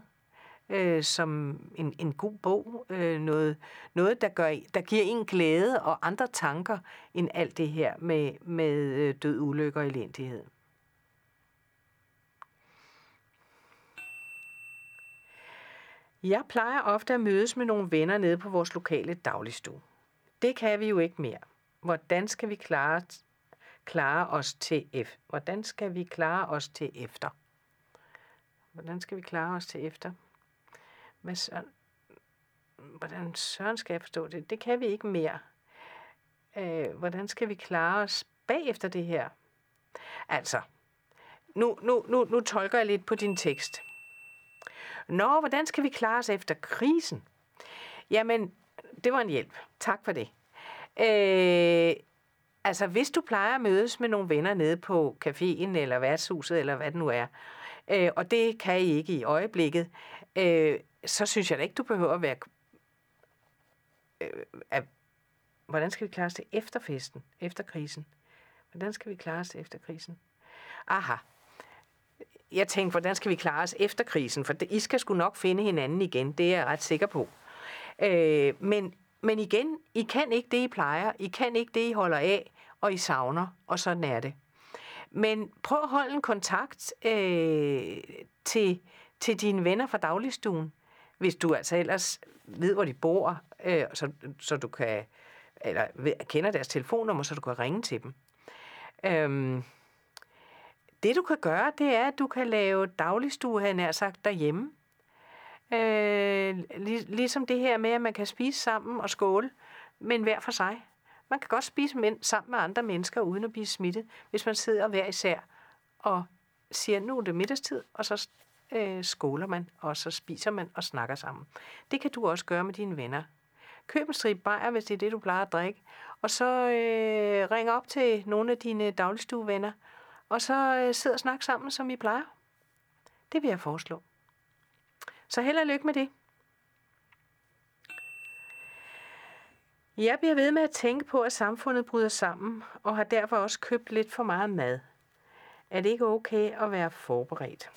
øh, som en, en god bog, øh, noget, noget der, gør, der giver en glæde og andre tanker end alt det her med, med øh, død, ulykke og elendighed. Jeg plejer ofte at mødes med nogle venner nede på vores lokale dagligstue. Det kan vi jo ikke mere. Hvordan skal vi klare, klare os til F? Hvordan skal vi klare os til efter? Hvordan skal vi klare os til efter? Hvad søren, hvordan søren skal jeg forstå det? Det kan vi ikke mere. Øh, hvordan skal vi klare os bagefter det her? Altså, nu, nu, nu, nu tolker jeg lidt på din tekst. Nå, hvordan skal vi klare os efter krisen? Jamen, det var en hjælp. Tak for det. Øh, altså, hvis du plejer at mødes med nogle venner nede på caféen eller værtshuset, eller hvad det nu er, øh, og det kan I ikke i øjeblikket, øh, så synes jeg da ikke, du behøver at være... Øh, at, hvordan skal vi klare os til efter festen, efter krisen? Hvordan skal vi klare os til efter krisen? Aha. Jeg tænkte, hvordan skal vi klare os efter krisen? For det, I skal sgu nok finde hinanden igen, det er jeg ret sikker på. Øh, men, men igen, I kan ikke det, I plejer. I kan ikke det, I holder af, og I savner, og sådan er det. Men prøv at holde en kontakt øh, til, til dine venner fra dagligstuen hvis du altså ellers ved, hvor de bor, øh, så, så du kan, eller kender deres telefonnummer, så du kan ringe til dem. Øhm, det du kan gøre, det er, at du kan lave dagligstue, havde nær sagt, derhjemme. Øh, lig, ligesom det her med, at man kan spise sammen og skåle, men hver for sig. Man kan godt spise med, sammen med andre mennesker, uden at blive smittet, hvis man sidder hver især og siger, nu er det middagstid, og så øh, skåler man, og så spiser man og snakker sammen. Det kan du også gøre med dine venner. Køb en strip bajer, hvis det er det, du plejer at drikke, og så øh, ring op til nogle af dine dagligstuevenner, og så øh, sid og snak sammen, som I plejer. Det vil jeg foreslå. Så held og lykke med det. Jeg bliver ved med at tænke på, at samfundet bryder sammen, og har derfor også købt lidt for meget mad. Er det ikke okay at være forberedt?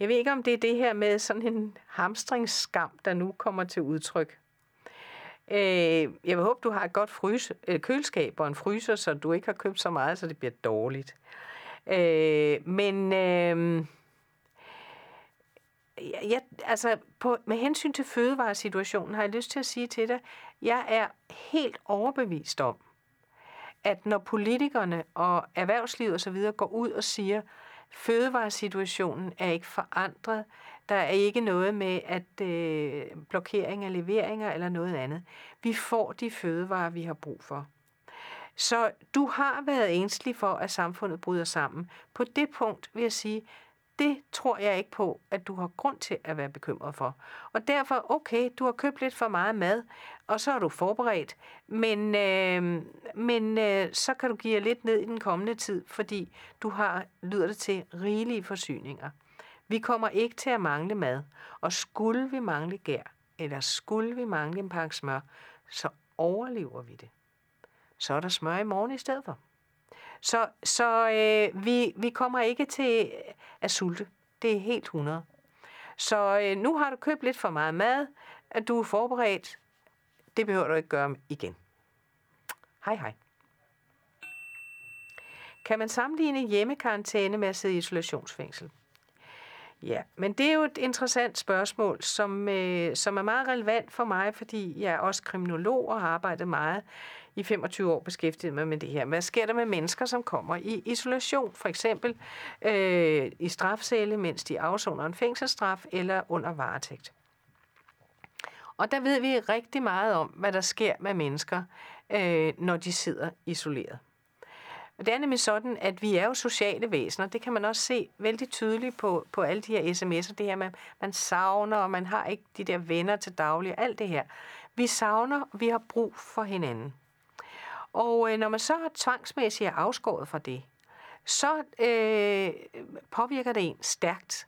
Jeg ved ikke, om det er det her med sådan en hamstringsskam, der nu kommer til udtryk. Øh, jeg vil håbe, du har et godt fryse, øh, køleskab og en fryser, så du ikke har købt så meget, så det bliver dårligt. Øh, men øh, jeg, altså på, med hensyn til fødevaresituationen har jeg lyst til at sige til dig, jeg er helt overbevist om, at når politikerne og erhvervslivet osv. går ud og siger, fødevaresituationen er ikke forandret, der er ikke noget med at øh, blokering af leveringer eller noget andet. Vi får de fødevarer, vi har brug for. Så du har været ængstelig for, at samfundet bryder sammen. På det punkt vil jeg sige, det tror jeg ikke på, at du har grund til at være bekymret for. Og derfor, okay, du har købt lidt for meget mad, og så er du forberedt, men, øh, men øh, så kan du give lidt ned i den kommende tid, fordi du har, lyder det til, rigelige forsyninger. Vi kommer ikke til at mangle mad, og skulle vi mangle gær, eller skulle vi mangle en pakke smør, så overlever vi det. Så er der smør i morgen i stedet for. Så, så øh, vi, vi kommer ikke til øh, at sulte. Det er helt 100. Så øh, nu har du købt lidt for meget mad, at du er forberedt. Det behøver du ikke gøre igen. Hej hej. Kan man sammenligne hjemmekarantæne med at sidde i isolationsfængsel? Ja, men det er jo et interessant spørgsmål, som, øh, som er meget relevant for mig, fordi jeg er også kriminolog og har arbejdet meget i 25 år beskæftiget mig med det her. Hvad sker der med mennesker, som kommer i isolation, for eksempel øh, i strafcelle, mens de afsoner en fængselsstraf eller under varetægt? Og der ved vi rigtig meget om, hvad der sker med mennesker, øh, når de sidder isoleret. Og det er nemlig sådan, at vi er jo sociale væsener. Det kan man også se vældig tydeligt på, på alle de her sms'er. Det her med, man savner, og man har ikke de der venner til daglig. Alt det her. Vi savner, og vi har brug for hinanden. Og øh, når man så er tvangsmæssigt afskåret fra det, så øh, påvirker det en stærkt.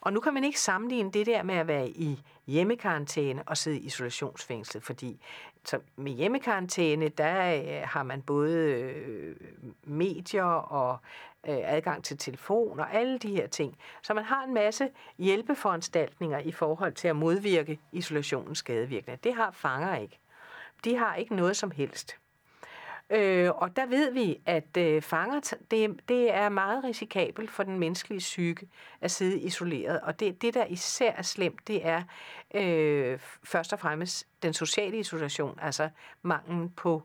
Og nu kan man ikke sammenligne det der med at være i hjemmekarantæne og sidde i isolationsfængsel, fordi så med hjemmekarantæne, der øh, har man både øh, medier og øh, adgang til telefon og alle de her ting. Så man har en masse hjælpeforanstaltninger i forhold til at modvirke isolationens skadevirkninger. Det har fanger ikke. De har ikke noget som helst. Øh, og der ved vi, at øh, fanger, det, det er meget risikabelt for den menneskelige psyke at sidde isoleret. Og det, det der især er slemt, det er øh, først og fremmest den sociale isolation, altså manglen på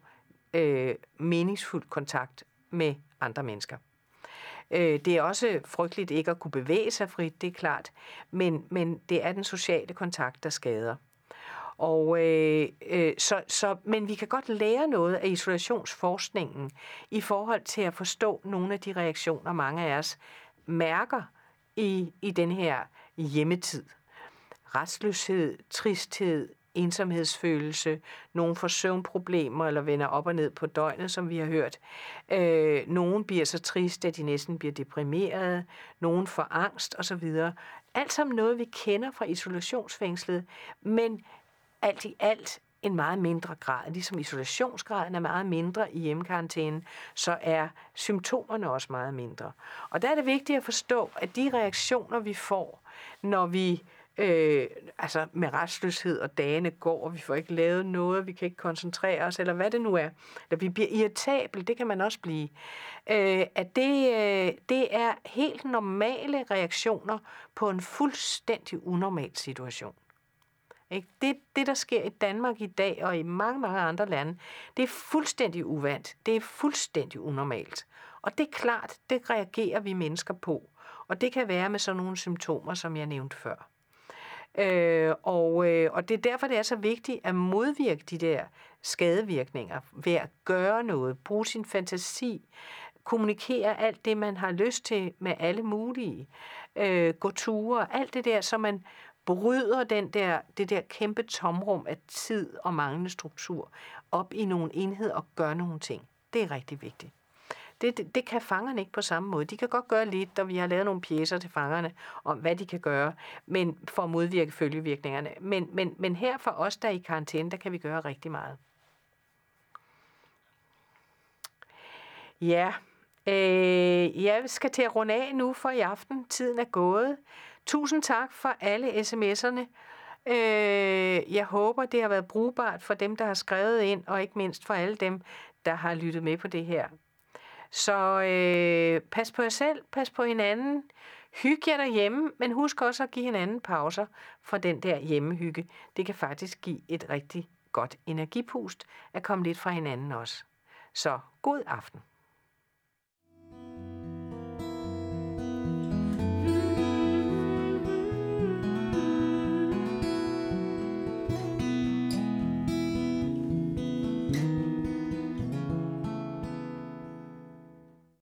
øh, meningsfuld kontakt med andre mennesker. Øh, det er også frygteligt ikke at kunne bevæge sig frit, det er klart, men, men det er den sociale kontakt, der skader. Og, øh, øh, så, så, men vi kan godt lære noget af isolationsforskningen i forhold til at forstå nogle af de reaktioner, mange af os mærker i, i den her hjemmetid. Restløshed, tristhed, ensomhedsfølelse, nogen får søvnproblemer eller vender op og ned på døgnet, som vi har hørt. Øh, nogen bliver så triste, at de næsten bliver deprimerede. Nogen får angst osv. Alt sammen noget, vi kender fra isolationsfængslet, men alt i alt en meget mindre grad. Ligesom isolationsgraden er meget mindre i hjemmekarantænen, så er symptomerne også meget mindre. Og der er det vigtigt at forstå, at de reaktioner, vi får, når vi øh, altså med restløshed, og dagene går, og vi får ikke lavet noget, vi kan ikke koncentrere os, eller hvad det nu er, eller vi bliver irritabel, det kan man også blive, øh, at det, øh, det er helt normale reaktioner på en fuldstændig unormal situation. Ikke? Det, det, der sker i Danmark i dag og i mange, mange andre lande, det er fuldstændig uvandt. Det er fuldstændig unormalt. Og det er klart, det reagerer vi mennesker på. Og det kan være med sådan nogle symptomer, som jeg nævnte før. Øh, og, øh, og det er derfor, det er så vigtigt at modvirke de der skadevirkninger ved at gøre noget, bruge sin fantasi, kommunikere alt det, man har lyst til med alle mulige, øh, gå ture, alt det der, så man bryder den der, det der kæmpe tomrum af tid og manglende struktur op i nogle enheder og gør nogle ting. Det er rigtig vigtigt. Det, det, det kan fangerne ikke på samme måde. De kan godt gøre lidt, og vi har lavet nogle pjæser til fangerne om, hvad de kan gøre men for at modvirke følgevirkningerne. Men, men, men her for os, der er i karantæne, der kan vi gøre rigtig meget. Ja, øh, jeg skal til at runde af nu for i aften. Tiden er gået. Tusind tak for alle sms'erne. Øh, jeg håber, det har været brugbart for dem, der har skrevet ind, og ikke mindst for alle dem, der har lyttet med på det her. Så øh, pas på jer selv, pas på hinanden, hygge jer derhjemme, men husk også at give hinanden pauser fra den der hjemmehygge. Det kan faktisk give et rigtig godt energipust at komme lidt fra hinanden også. Så god aften.